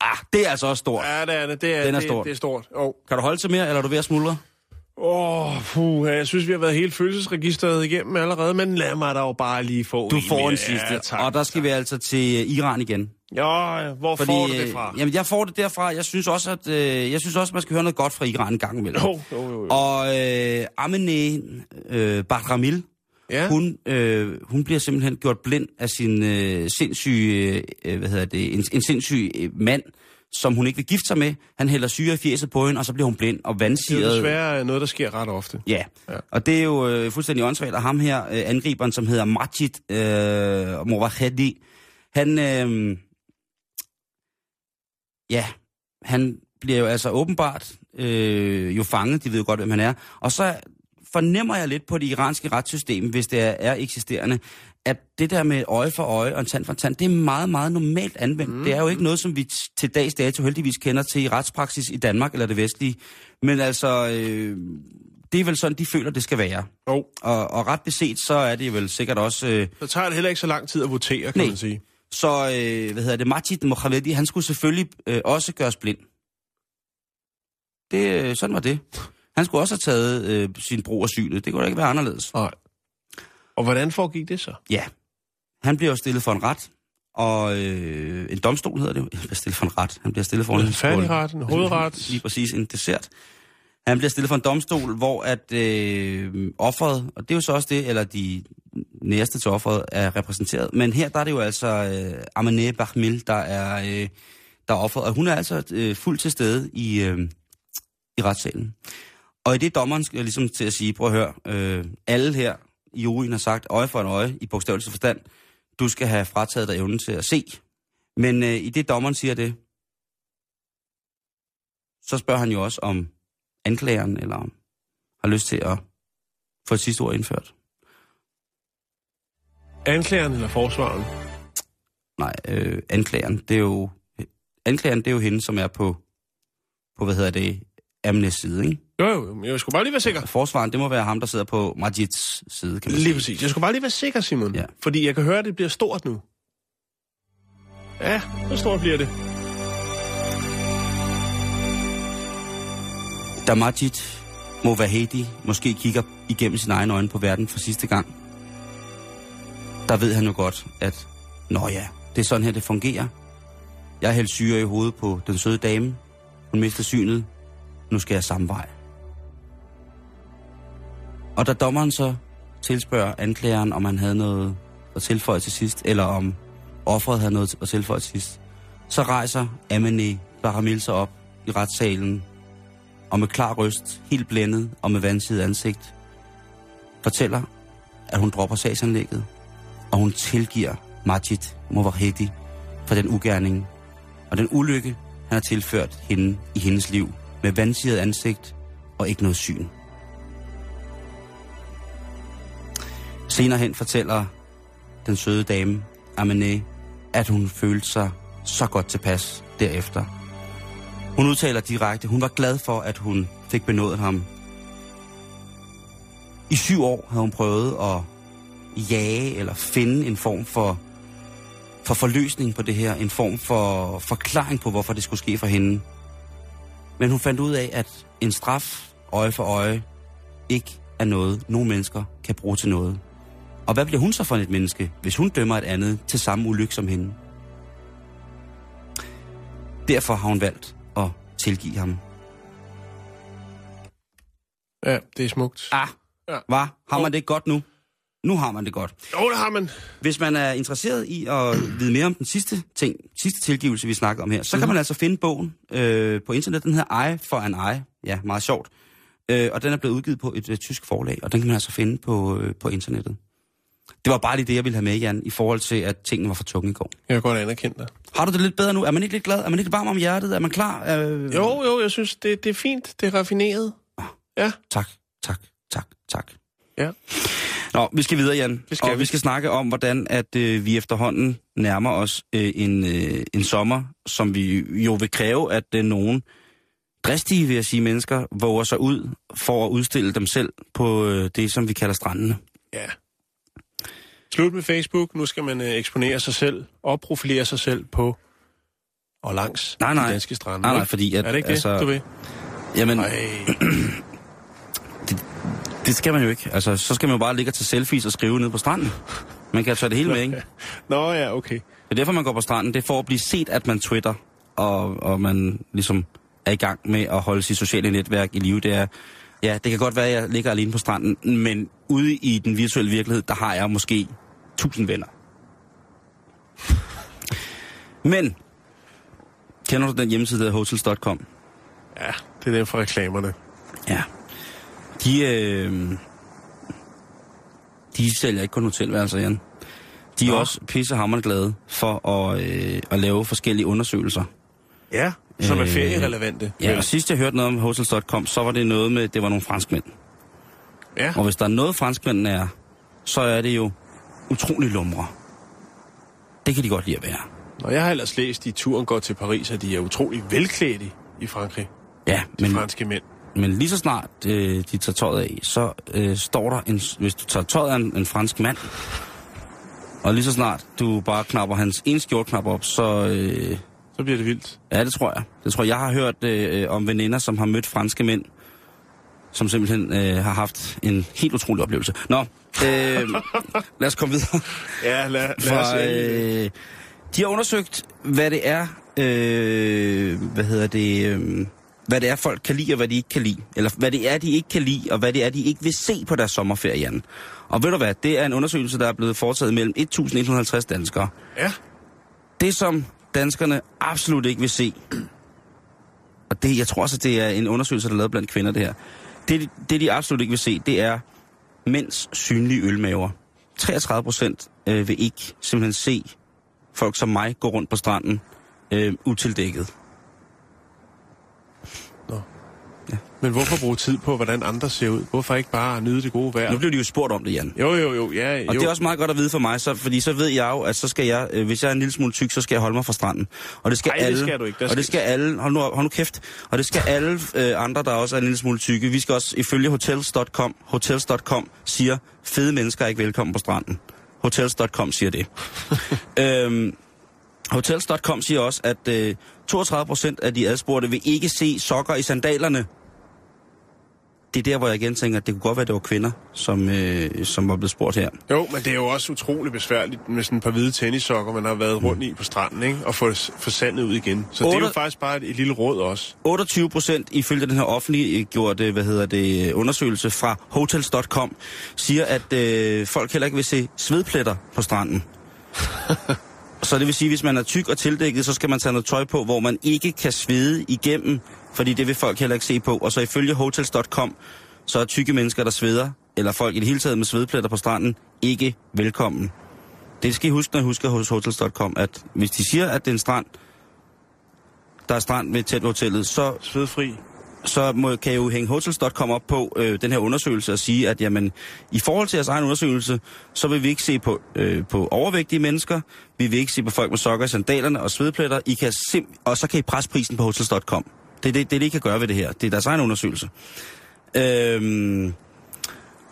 Ah, det er altså også stort. Ja, det er det. Det er, Den er det, stor. det er stort. Oh. Kan du holde til mere, eller er du ved at smuldre? Åh, oh, puh, jeg synes, vi har været helt følelsesregisteret igennem allerede, men lad mig da jo bare lige få Du får en sidste, Ja, tak, og der skal vi altså til Iran igen. Ja, hvor Fordi, får du det øh, fra? Jamen, jeg får det derfra. Jeg synes også, at øh, jeg synes også, man skal høre noget godt fra Iran en gang imellem. Jo, jo, jo, jo. Og øh, Amine øh, Bahramil, Ja. hun, øh, hun bliver simpelthen gjort blind af sin øh, sindssyge, øh, hvad hedder det, en, en sindssyg øh, mand, som hun ikke vil gifte sig med. Han hælder syre i fjeset på hende, og så bliver hun blind og Det er vandsiret. desværre noget, der sker ret ofte. Ja. Ja. og det er jo øh, fuldstændig åndssvagt, og ham her, øh, angriberen, som hedder Majid øh, Mourahedi, han, øh, ja, han bliver jo altså åbenbart øh, jo fanget, de ved jo godt, hvem han er, og så fornemmer jeg lidt på det iranske retssystem, hvis det er, er eksisterende, at det der med øje for øje og en tand for tand, det er meget, meget normalt anvendt. Mm. Det er jo ikke noget, som vi til dags dato heldigvis kender til i retspraksis i Danmark eller det vestlige. Men altså, øh, det er vel sådan, de føler, det skal være. Oh. Og, og ret beset, så er det vel sikkert også... Øh, Så tager det heller ikke så lang tid at votere, kan Nej. man sige. Så, øh, hvad hedder det, Majid Mohamedi, han skulle selvfølgelig øh, også gøres blind. Det, øh, sådan var det. Han skulle også have taget øh, sin brug af synet. Det kunne da ikke være anderledes. Nej. Og hvordan foregik det så? Ja. Han bliver jo stillet for en ret, og øh, en domstol hedder det jo. Han bliver stillet for en ret. Han bliver stillet for en... En færdigret, en hovedret. Lige præcis, en dessert. Han bliver stillet for en domstol, hvor at øh, offeret, og det er jo så også det, eller de næste til offeret, er repræsenteret. Men her der er det jo altså øh, Amane Bahmil, der er, øh, der er offeret, og hun er altså øh, fuldt til stede i, øh, i retssalen. Og i det dommeren skal ligesom til at sige, prøv at høre, øh, alle her i juryen har sagt øje for en øje, i bogstavelse forstand, du skal have frataget dig evnen til at se. Men øh, i det dommeren siger det, så spørger han jo også om anklageren, eller om har lyst til at få et sidste ord indført. Anklageren eller forsvaren? Nej, øh, anklageren, det er jo... Anklageren, det er jo hende, som er på, på hvad hedder det, Amnes side, ikke? Jo, jo, men jeg skulle bare lige være sikker. Forsvaren, det må være ham, der sidder på Majids side, kan man Lige sige. præcis. Jeg skulle bare lige være sikker, Simon. Ja. Fordi jeg kan høre, at det bliver stort nu. Ja, hvor stort bliver det? Da Majid Movahedi måske kigger igennem sine egne øjne på verden for sidste gang, der ved han jo godt, at nå ja, det er sådan her, det fungerer. Jeg hældte syre i hovedet på den søde dame. Hun mister synet. Nu skal jeg samme vej. Og da dommeren så tilspørger anklageren, om han havde noget at tilføje til sidst, eller om offeret havde noget at tilføje til sidst, så rejser Amene Baramil sig op i retssalen og med klar røst, helt blændet og med vandsidet ansigt, fortæller, at hun dropper sagsanlægget, og hun tilgiver Majid Movarhedi for den ugerning og den ulykke, han har tilført hende i hendes liv, med vandsiget ansigt og ikke noget syn. Senere hen fortæller den søde dame, Amene, at hun følte sig så godt tilpas derefter, hun udtaler direkte, hun var glad for, at hun fik benådet ham. I syv år havde hun prøvet at jage eller finde en form for, for forløsning på det her, en form for forklaring på, hvorfor det skulle ske for hende. Men hun fandt ud af, at en straf, øje for øje, ikke er noget, nogen mennesker kan bruge til noget. Og hvad bliver hun så for et menneske, hvis hun dømmer et andet til samme ulykke som hende? Derfor har hun valgt at tilgive ham. Ja, det er smukt. Ah, Ja. hvad? Har man det godt nu? Nu har man det godt. Jo, det har man. Hvis man er interesseret i at vide mere om den sidste ting, sidste tilgivelse, vi snakker om her, så kan man altså finde bogen øh, på internet. Den hedder Eye for an Eye. Ja, meget sjovt. Øh, og den er blevet udgivet på et øh, tysk forlag, og den kan man altså finde på, øh, på internettet. Det var bare lige det, jeg ville have med, Jan, i forhold til, at tingene var for tunge i går. Jeg kan godt anerkende dig. Har du det lidt bedre nu? Er man ikke lidt glad? Er man ikke varm om hjertet? Er man klar? Øh... Jo, jo, jeg synes, det, det er fint. Det er raffineret. Ja. Tak, tak, tak, tak. Ja. Nå, vi skal videre, Jan. Det skal og vi vi. skal snakke om, hvordan at øh, vi efterhånden nærmer os øh, en, øh, en sommer, som vi jo vil kræve, at øh, nogen dristige, vil jeg sige, mennesker våger sig ud for at udstille dem selv på øh, det, som vi kalder strandene. Ja. Slut med Facebook. Nu skal man øh, eksponere sig selv og profilere sig selv på og langs Nej, nej. de danske strande. Nej, nej, fordi at, Er det ikke altså- det, du vil? Jamen. det skal man jo ikke. Altså, så skal man jo bare ligge og tage selfies og skrive ned på stranden. Man kan tage det hele med, ikke? Nå ja, okay. Det er derfor, man går på stranden. Det er for at blive set, at man twitter, og, og man ligesom er i gang med at holde sit sociale netværk i live. Det er, ja, det kan godt være, at jeg ligger alene på stranden, men ude i den virtuelle virkelighed, der har jeg måske tusind venner. Men, kender du den hjemmeside, der hedder hotels.com? Ja, det er den fra reklamerne. Ja. De, øh, de sælger ikke kun hotelværelser, Jan. De er Nå. også pissehammerende glade for at, øh, at lave forskellige undersøgelser. Ja, som er Øh, ferierelevante. Ja, vel? og sidst jeg hørte noget om hotels.com, så var det noget med, det var nogle franskmænd. ja. Og hvis der er noget franskmændene er, så er det jo utrolig lumre. Det kan de godt lide at være. Og jeg har ellers læst i turen går til Paris, at de er utrolig velklædte i Frankrig. Ja, De men, franske mænd. Men lige så snart øh, de tager tøjet af, så øh, står der, en, hvis du tager tøjet af en, en fransk mand, og lige så snart du bare knapper hans ene skjortknap op, så... Øh, Så bliver det vildt. Ja, det tror jeg. Det tror jeg. Jeg har hørt øh, om veninder, som har mødt franske mænd, som simpelthen øh, har haft en helt utrolig oplevelse. Nå, øh, lad os komme videre. Ja, lad, lad os... Fra, Øh... øh, de har undersøgt, hvad det er, øh, hvad hedder det, øh, hvad det er, folk kan lide, og hvad de ikke kan lide. Eller hvad det er, de ikke kan lide, og hvad det er, de ikke vil se på deres sommerferie, Jan. Og ved du hvad, det er en undersøgelse, der er blevet foretaget mellem 1.150 danskere. Ja, Det, som danskerne absolut ikke vil se, og det, jeg tror også, det er en undersøgelse, der er lavet blandt kvinder, det her. Det, det, de absolut ikke vil se, det er mænds synlige ølmaver. 33 procent øh, vil ikke simpelthen se folk som mig gå rundt på stranden øh, utildækket. Men hvorfor bruge tid på, hvordan andre ser ud? Hvorfor ikke bare nyde det gode vejr? Nu blev de jo spurgt om det, Jan. Jo, jo, jo, ja, jo. Og det er også meget godt at vide for mig, så, fordi så ved jeg jo, at så skal jeg, øh, hvis jeg er en lille smule tyk, så skal jeg holde mig fra stranden. Og det skal Ej, det alle, skal du ikke. Der og det skal- skal alle, hold nu, hold nu kæft, og det skal alle øh, andre, der også er en lille smule tykke. Vi skal også, ifølge hotels.com, hotels.com siger, fede mennesker er ikke velkommen på stranden. Hotels.com siger det. øhm, Hotels.com siger også, at øh, 32 procent af de adspurgte vil ikke se sokker i sandalerne. Det er der, hvor jeg igen tænker, at det kunne godt være, at det var kvinder, som, øh, som var blevet spurgt her. Jo, men det er jo også utrolig besværligt med sådan et par hvide tennissokker, man har været rundt i på stranden, ikke? Og få, få sandet ud igen. Så det er jo faktisk bare et, et lille råd også. 28 procent ifølge den her offentliggjorte hvad hedder det, undersøgelse fra hotels.com siger, at øh, folk heller ikke vil se svedpletter på stranden. så det vil sige, at hvis man er tyk og tildækket, så skal man tage noget tøj på, hvor man ikke kan svede igennem, fordi det vil folk heller ikke se på. Og så ifølge hotels.com, så er tykke mennesker, der sveder, eller folk i det hele taget med svedpletter på stranden, ikke velkommen. Det skal I huske, når I husker hos hotels.com, at hvis de siger, at det er en strand, der er strand ved tæt hotellet, så Svedfri. så må, kan jeg jo hænge hotels.com op på øh, den her undersøgelse og sige, at jamen, i forhold til jeres egen undersøgelse, så vil vi ikke se på, øh, på overvægtige mennesker, vi vil ikke se på folk med sokker i sandalerne og svedpletter, I kan sim- og så kan I presse prisen på hotels.com. Det er det, det, I kan gøre ved det her. Det er deres egen undersøgelse. Øhm,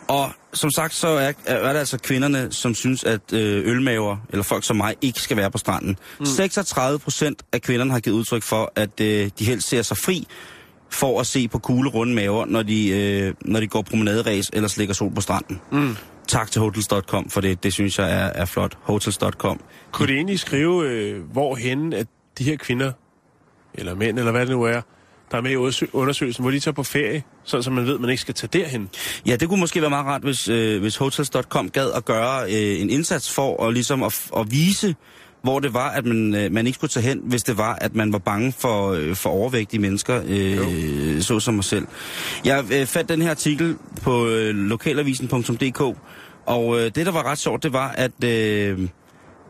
og som sagt, så er, er det altså kvinderne, som synes, at øh, ølmaver, eller folk som mig, ikke skal være på stranden. Mm. 36 procent af kvinderne har givet udtryk for, at øh, de helst ser sig fri for at se på kugle runde maver, når de, øh, når de går promenaderæs eller slikker sol på stranden. Mm. Tak til hotels.com for det. Det synes jeg er, er flot. Hotels.com. Kunne det egentlig skrive, øh, hvorhen at de her kvinder, eller mænd, eller hvad det nu er, der er med i undersø- undersøgelsen, hvor de tager på ferie, sådan så man ved, at man ikke skal tage derhen. Ja, det kunne måske være meget rart, hvis, øh, hvis Hotels.com gad at gøre øh, en indsats for at, ligesom at, at vise, hvor det var, at man, øh, man ikke skulle tage hen, hvis det var, at man var bange for, øh, for overvægtige mennesker, øh, så som mig selv. Jeg øh, fandt den her artikel på øh, lokalavisen.dk, og øh, det, der var ret sjovt, det var, at, øh,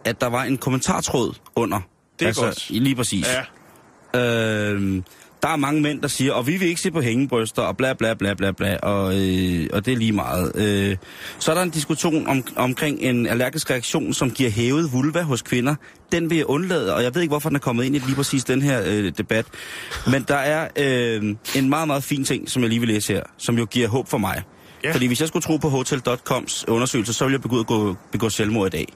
at der var en kommentartråd under. Det er godt. Lige præcis. Ja. Øh, der er mange mænd, der siger, og vi vil ikke se på hængebryster, og bla bla bla bla bla, og, øh, og det er lige meget. Øh, så er der en diskussion om, omkring en allergisk reaktion, som giver hævet vulva hos kvinder. Den vil jeg undlade, og jeg ved ikke, hvorfor den er kommet ind i lige præcis den her øh, debat. Men der er øh, en meget, meget fin ting, som jeg lige vil læse her, som jo giver håb for mig. Ja. Fordi hvis jeg skulle tro på Hotel.coms undersøgelse, så ville jeg begå, gå, begå selvmord i dag.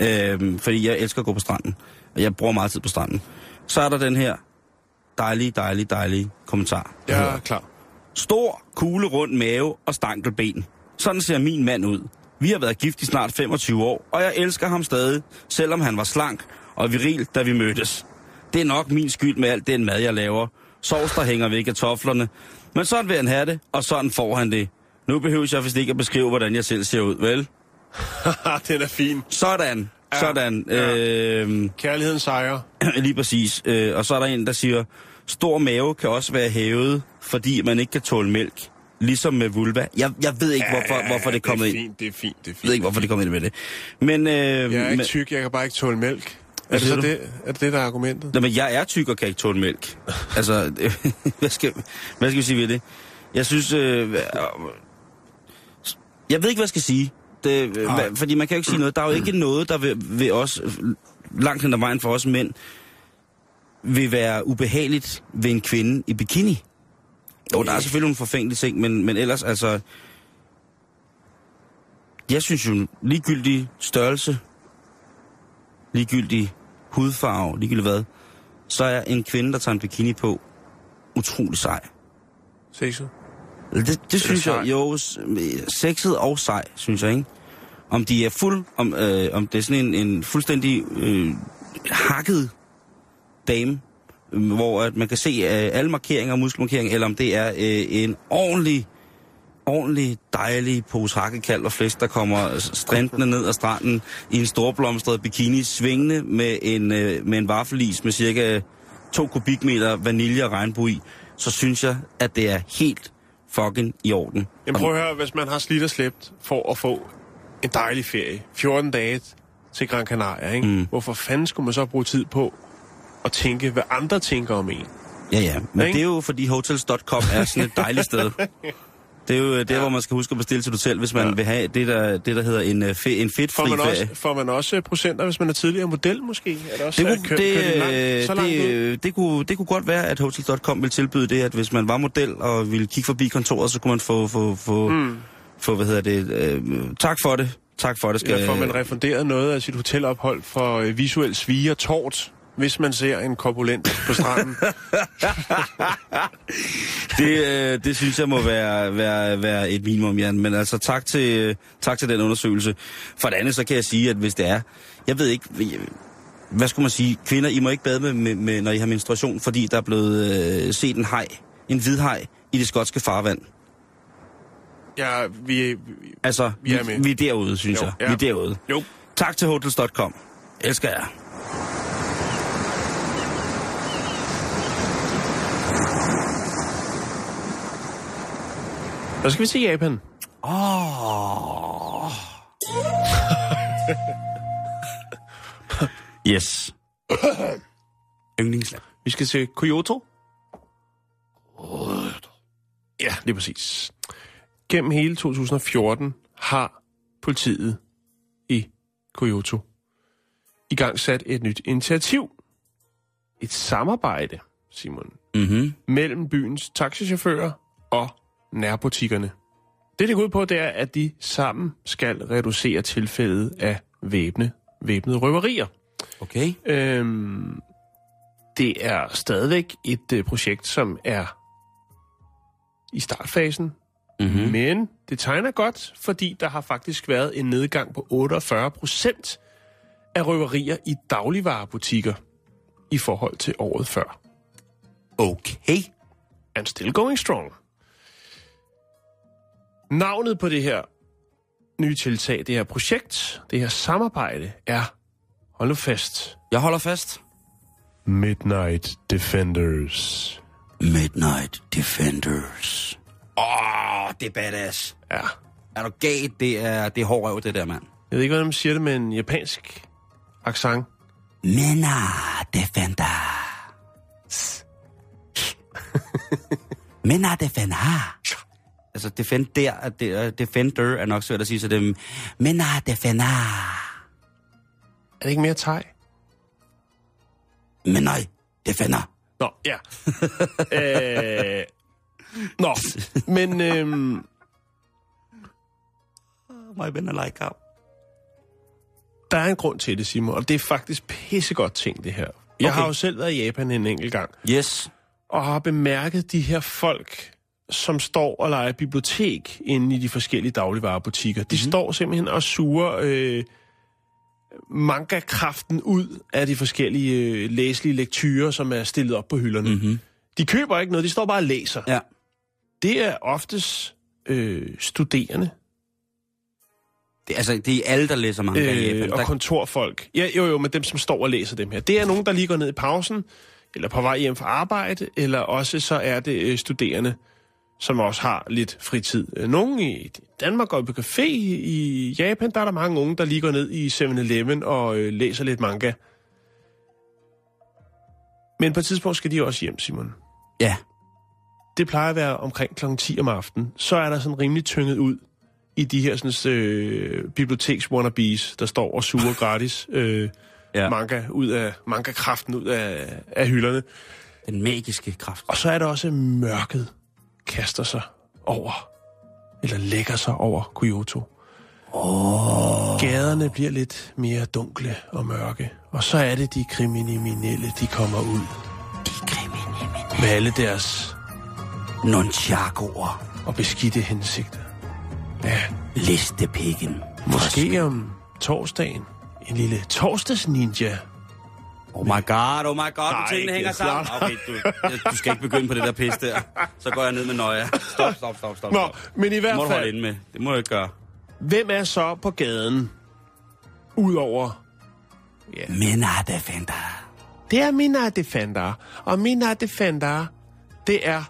Øh, fordi jeg elsker at gå på stranden, og jeg bruger meget tid på stranden. Så er der den her dejlige, dejlige, dejlige kommentar. hedder, er klar. Stor, kugle rund mave og stankelben. Sådan ser min mand ud. Vi har været gift i snart 25 år, og jeg elsker ham stadig, selvom han var slank og viril, da vi mødtes. Det er nok min skyld med alt den mad, jeg laver. Sovs, der hænger ved kartoflerne. Men sådan vil han have det, og sådan får han det. Nu behøver jeg vist ikke at beskrive, hvordan jeg selv ser ud, vel? den er fin. Sådan, Ja, sådan. ja. Øh, Kærligheden sejrer. Lige præcis. Øh, og så er der en, der siger, stor mave kan også være hævet, fordi man ikke kan tåle mælk. Ligesom med vulva. Jeg, jeg ved ikke, hvorfor, hvorfor det er kommet det er ind. fint, det er fint, det er fint. Jeg ved ikke, hvorfor det kommer ind med det. Men, øh, Jeg er ikke men, tyk, jeg kan bare ikke tåle mælk. Er det, så du? det, er det det, der er argumentet? Nå, men jeg er tyk og kan ikke tåle mælk. altså, hvad skal, hvad skal vi sige ved det? Jeg synes... Øh, jeg ved ikke, hvad jeg skal sige. Det, øh, hvad, fordi man kan jo ikke sige noget. Der er jo ikke noget, der vil, vil os, langt hen ad vejen for os mænd, vil være ubehageligt ved en kvinde i bikini. Jo, der er selvfølgelig nogle forfængelige ting, men, men ellers altså... Jeg synes jo, ligegyldig størrelse, ligegyldig hudfarve, ligegyldigt hvad, så er en kvinde, der tager en bikini på, utrolig sej. Sexet. Det, det synes sej? jeg, jo, sexet og sej, synes jeg, ikke? Om de er fuld, om, øh, om det er sådan en, en fuldstændig øh, hakket dame, hvor at man kan se øh, alle markeringer og muskelmarkeringer, eller om det er øh, en ordentlig, ordentlig dejlig pose hakkekald og flæsk, der kommer strandende ned ad stranden i en storblomstret bikini, svingende med en, øh, med en vaffelis med cirka 2 kubikmeter vanilje og regnbue i, så synes jeg, at det er helt fucking i orden. Jamen prøv at høre, hvis man har slidt og slæbt for at få en dejlig ferie, 14 dage til Gran Canaria, ikke? Mm. hvorfor fanden skulle man så bruge tid på at tænke, hvad andre tænker om en? Ja, ja. Men Ikke? det er jo, fordi hotels.com er sådan et dejligt sted. Det er jo der, ja. hvor man skal huske at bestille sit hotel, hvis man ja. vil have det, der, det, der hedder en, øh, fe, en Får fedtfri man, ferie. også, får man også øh, procenter, hvis man er tidligere model, måske? Er det også Det øh, kunne, kø- det, kørt langt, så det, ud? kunne, det kunne godt være, at Hotels.com ville tilbyde det, at hvis man var model og ville kigge forbi kontoret, så kunne man få, få, få, mm. få hvad hedder det, øh, tak for det, tak for det. Skal, Ja, får man refunderet noget af sit hotelophold for visuel svige og tort, hvis man ser en korpulent på stranden. det, øh, det synes jeg må være, være, være et minimum, Jan. Men altså, tak til, tak til den undersøgelse. For det andet, så kan jeg sige, at hvis det er... Jeg ved ikke... Hvad skulle man sige? Kvinder, I må ikke bade med, med, med når I har menstruation, fordi der er blevet øh, set en hej, en hvidhaj, i det skotske farvand. ja, vi, vi, Altså, Vi vi, er med. vi er derude, synes Jo, jeg. ja. Vi er derude. jo, Tak til Hotels.com. Elsker jer. Så skal vi til Japan. Oh. yes. Yndlingsland. Vi skal til Kyoto. Ja, lige præcis. Gennem hele 2014 har politiet i Kyoto i gang sat et nyt initiativ. Et samarbejde, Simon, Mhm. mellem byens taxichauffører og nærbutikkerne. Det, det går ud på, det er, at de sammen skal reducere tilfældet af væbne, væbnede røverier. Okay. Øhm, det er stadigvæk et øh, projekt, som er i startfasen, Mhm. men det tegner godt, fordi der har faktisk været en nedgang på 48 procent af røverier i dagligvarerbutikker i forhold til året før. Okay. And still going strong. Navnet på det her nye tiltag, det her projekt, det her samarbejde er, hold nu fast, Jeg holder fast. Midnight Defenders. Midnight Defenders. Åh, oh, det er badass. Ja. Er du galt? Det er, det er hård røv, det der, mand. Jeg ved ikke, hvordan man siger det med en japansk accent. Midnight Defenders. Midnight Defenders. Altså, defender, er det, defender er nok svært at sige, så det er Midnight Defender. Er det ikke mere thai? Midnight Defender. Nå, ja. øh, nå, men øhm, My men like ham. der er en grund til det, Simon, og det er faktisk pissegodt ting, det her. Jeg Okay. har jo selv været i Japan en enkelt gang, Yes. og har bemærket de her folk, som står og leger bibliotek inde i de forskellige dagligvarerbutikker. De mm-hmm. står simpelthen og suger øh, manga-kraften ud af de forskellige øh, læselige lektyrer, som er stillet op på hylderne. Mm-hmm. De køber ikke noget, de står bare og læser. Ja. Det er oftest øh, studerende Det, altså, det er alle, der læser manga i øh, Japan. og Der, kontorfolk. Ja, jo, jo, men dem, som står og læser dem her. Det er nogen, der lige går ned i pausen, eller på vej hjem fra arbejde, eller også så er det øh, studerende, som også har lidt fritid. Øh, Nogen i Danmark går på café, i Japan der er der mange unge, der lige går ned i 7-Eleven og øh, læser lidt manga. Men på et tidspunkt skal de også hjem, Simon. ja. Det plejer at være omkring kl. 10 om aftenen. Så er der sådan rimelig tynget ud i de her sådan, øh, biblioteks wannabes, der står og suger gratis øh, ja. manga ud af manga-kraften ud af, af hylderne. Den magiske kraft. Og så er der også mørket kaster sig over, eller lægger sig over Kyoto. Oh. Gaderne bliver lidt mere dunkle og mørke. Og så er det de kriminelle, de kommer ud. De kriminelle. Med alle deres Nunchakuer. og beskidte hensigter. Ja, Listepikken. måske om torsdagen. En lille torsdags-ninja. Oh my god, oh my god, Nej, du tingene hænger sammen. Okay, du, du skal ikke begynde på det der pis der. Så går jeg ned med nøje. Stop, stop, stop, stop. Nå, stop. men i Det hvert må du holde fald, inde med. Det må du ikke gøre. hvem er så på gaden? Udover... Ja. Midnight Defender. Det er Mina Defender. Og Mina Defender, det er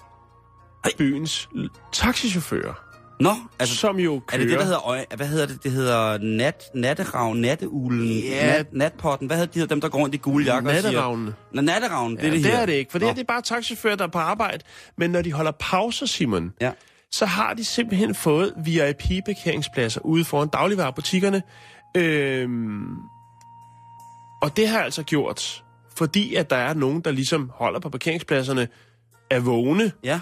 byens taxichauffører, Nå, altså, som jo er kører... det det, der hedder? Hvad hedder det? Det hedder nat, natteravn, natteulen, Ja. nat, natpotten. Hvad hedder de dem, der går rundt i gule jakker? og siger- Natteravnene. Nå, natteravn, det Ja, er det det her. er det ikke, for det, her, det er bare taxichauffører, der er på arbejde. Men når de holder pauser, Simon, Ja. så har de simpelthen fået VIP-parkeringspladser ude foran dagligvarerbutikkerne. Øhm, og det har altså gjort, fordi at der er nogen, der ligesom holder på parkeringspladserne, er vågne. Ja.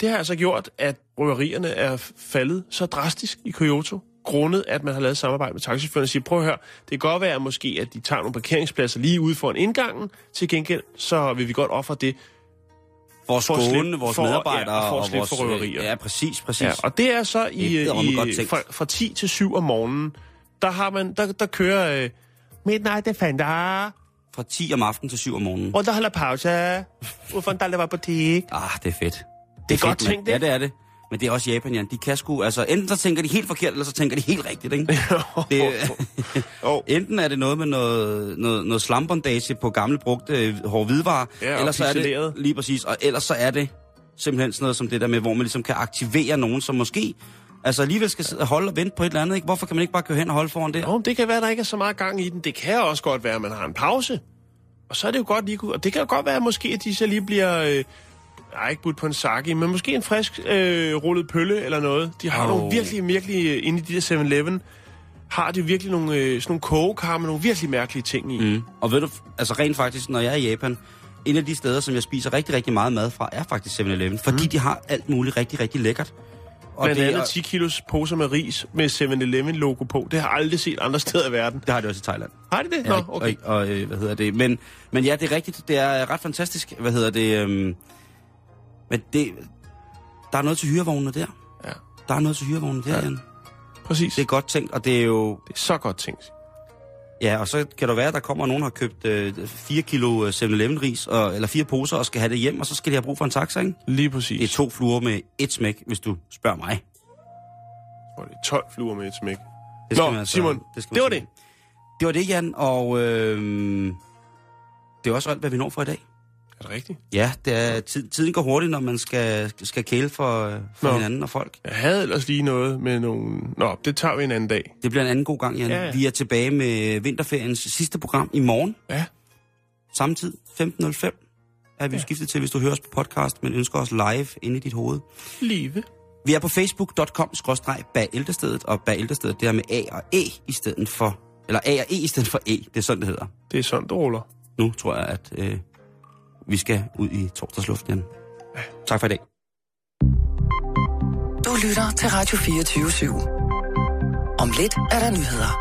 Det har altså gjort, at røverierne er faldet så drastisk i Kyoto, grundet at man har lavet samarbejde med taxichaufførerne og siger, prøv at høre, det kan godt være måske, at de tager nogle parkeringspladser lige ude foran indgangen, til gengæld så vil vi godt ofre det. At For skåne vores for- ja, medarbejdere og for og vores... for røverier. Ja, præcis, præcis. Ja, og det er så i, Det er i, godt fra, fra 10 til 7 om morgenen, der, har man, der, der kører øh, Midnight Defender, Fra 10 om aftenen til 7 om morgenen. og der holder pause, ud for en dagligvarebutik. Ah, det er fedt. Det er fedt, godt mand. tænkt, Ja, ikke? det er det. Men det er også Japan, Jan. De kan sgu... Altså, enten så tænker de helt forkert, eller så tænker de helt rigtigt, ikke? det, Jo. enten er det noget med noget, noget, noget slambondage på gamle brugte øh, hårde hvidevarer, Ja, eller så er det lige præcis, og ellers så er det simpelthen sådan noget som det der med, hvor man ligesom kan aktivere nogen, som måske altså alligevel skal sidde og holde og vente på et eller andet, ikke? Hvorfor kan man ikke bare køre hen og holde foran det? Jo, det kan være, at der ikke er så meget gang i den. Det kan også godt være, at man har en pause. Og så er det jo godt lige. Og det kan jo godt være, at måske at de så lige bliver... Øh, ej, ikke budt på en sake, men måske en frisk øh, rullet pølle eller noget. De har oh. nogle virkelig, virkelig... øh, Inde i de der 7-Eleven har de virkelig nogle, øh, sådan nogle kogekar med nogle virkelig mærkelige ting i. Mm. Og ved du, altså rent faktisk, når jeg er i Japan, en af de steder, som jeg spiser rigtig, rigtig meget mad fra, er faktisk 7-Eleven. Fordi mm. de har alt muligt rigtig, rigtig lækkert. Og Blandt det, andet er- 10 kilos poser med ris med 7-Eleven logo på. Det har jeg aldrig set andre steder i verden. det har de også i Thailand. Har de det? Nå, og, okay. og, og øh, hvad hedder det? Men, men ja, det er rigtigt. Det er ret fantastisk. Hvad hedder det? Øhm, men det, der er noget til hyrevognene der. Ja. Der er noget til hyrevognene der, Ja. Jan. Præcis. Det er godt tænkt, og det er jo... det er så godt tænkt. Ja, og så kan det være, at der kommer nogen, der har købt øh, 4 kilo øh, 7-Eleven ris, og, eller fire poser, og skal have det hjem, og så skal de have brug for en taxa, ikke? Lige Det er præcis. to fluer med et smæk, hvis du spørger mig. Tror, det er 12 fluer med et smæk. Det skal Nå, man altså- Simon, skal det var sige. det. Det var det, Jan, og øh, det er også alt, hvad vi når for i dag. Er det rigtigt? Ja, det er, tid, tiden går hurtigt, når man skal, skal kæle for, for Nå. hinanden og folk. Jeg havde ellers lige noget med nogle... Nå, det tager vi en anden dag. Det bliver en anden god gang, Jan. Ja, ja. Vi er tilbage med vinterferiens sidste program i morgen. Ja. Samme tid, 15.05, er vi ja. skiftet til, hvis du hører os på podcast, men ønsker os live inde i dit hoved. Live. Vi er på facebook.com bag ældrestedet, og bag ældrestedet, det er med A og E i stedet for, eller A og E i stedet for E, det er sådan, det hedder. Det er sådan, det ruller. Nu tror jeg, at øh, vi skal ud i torsdagsluften, Jan. Tak for i dag. Du lytter til Radio 24 /7. Om lidt er der nyheder.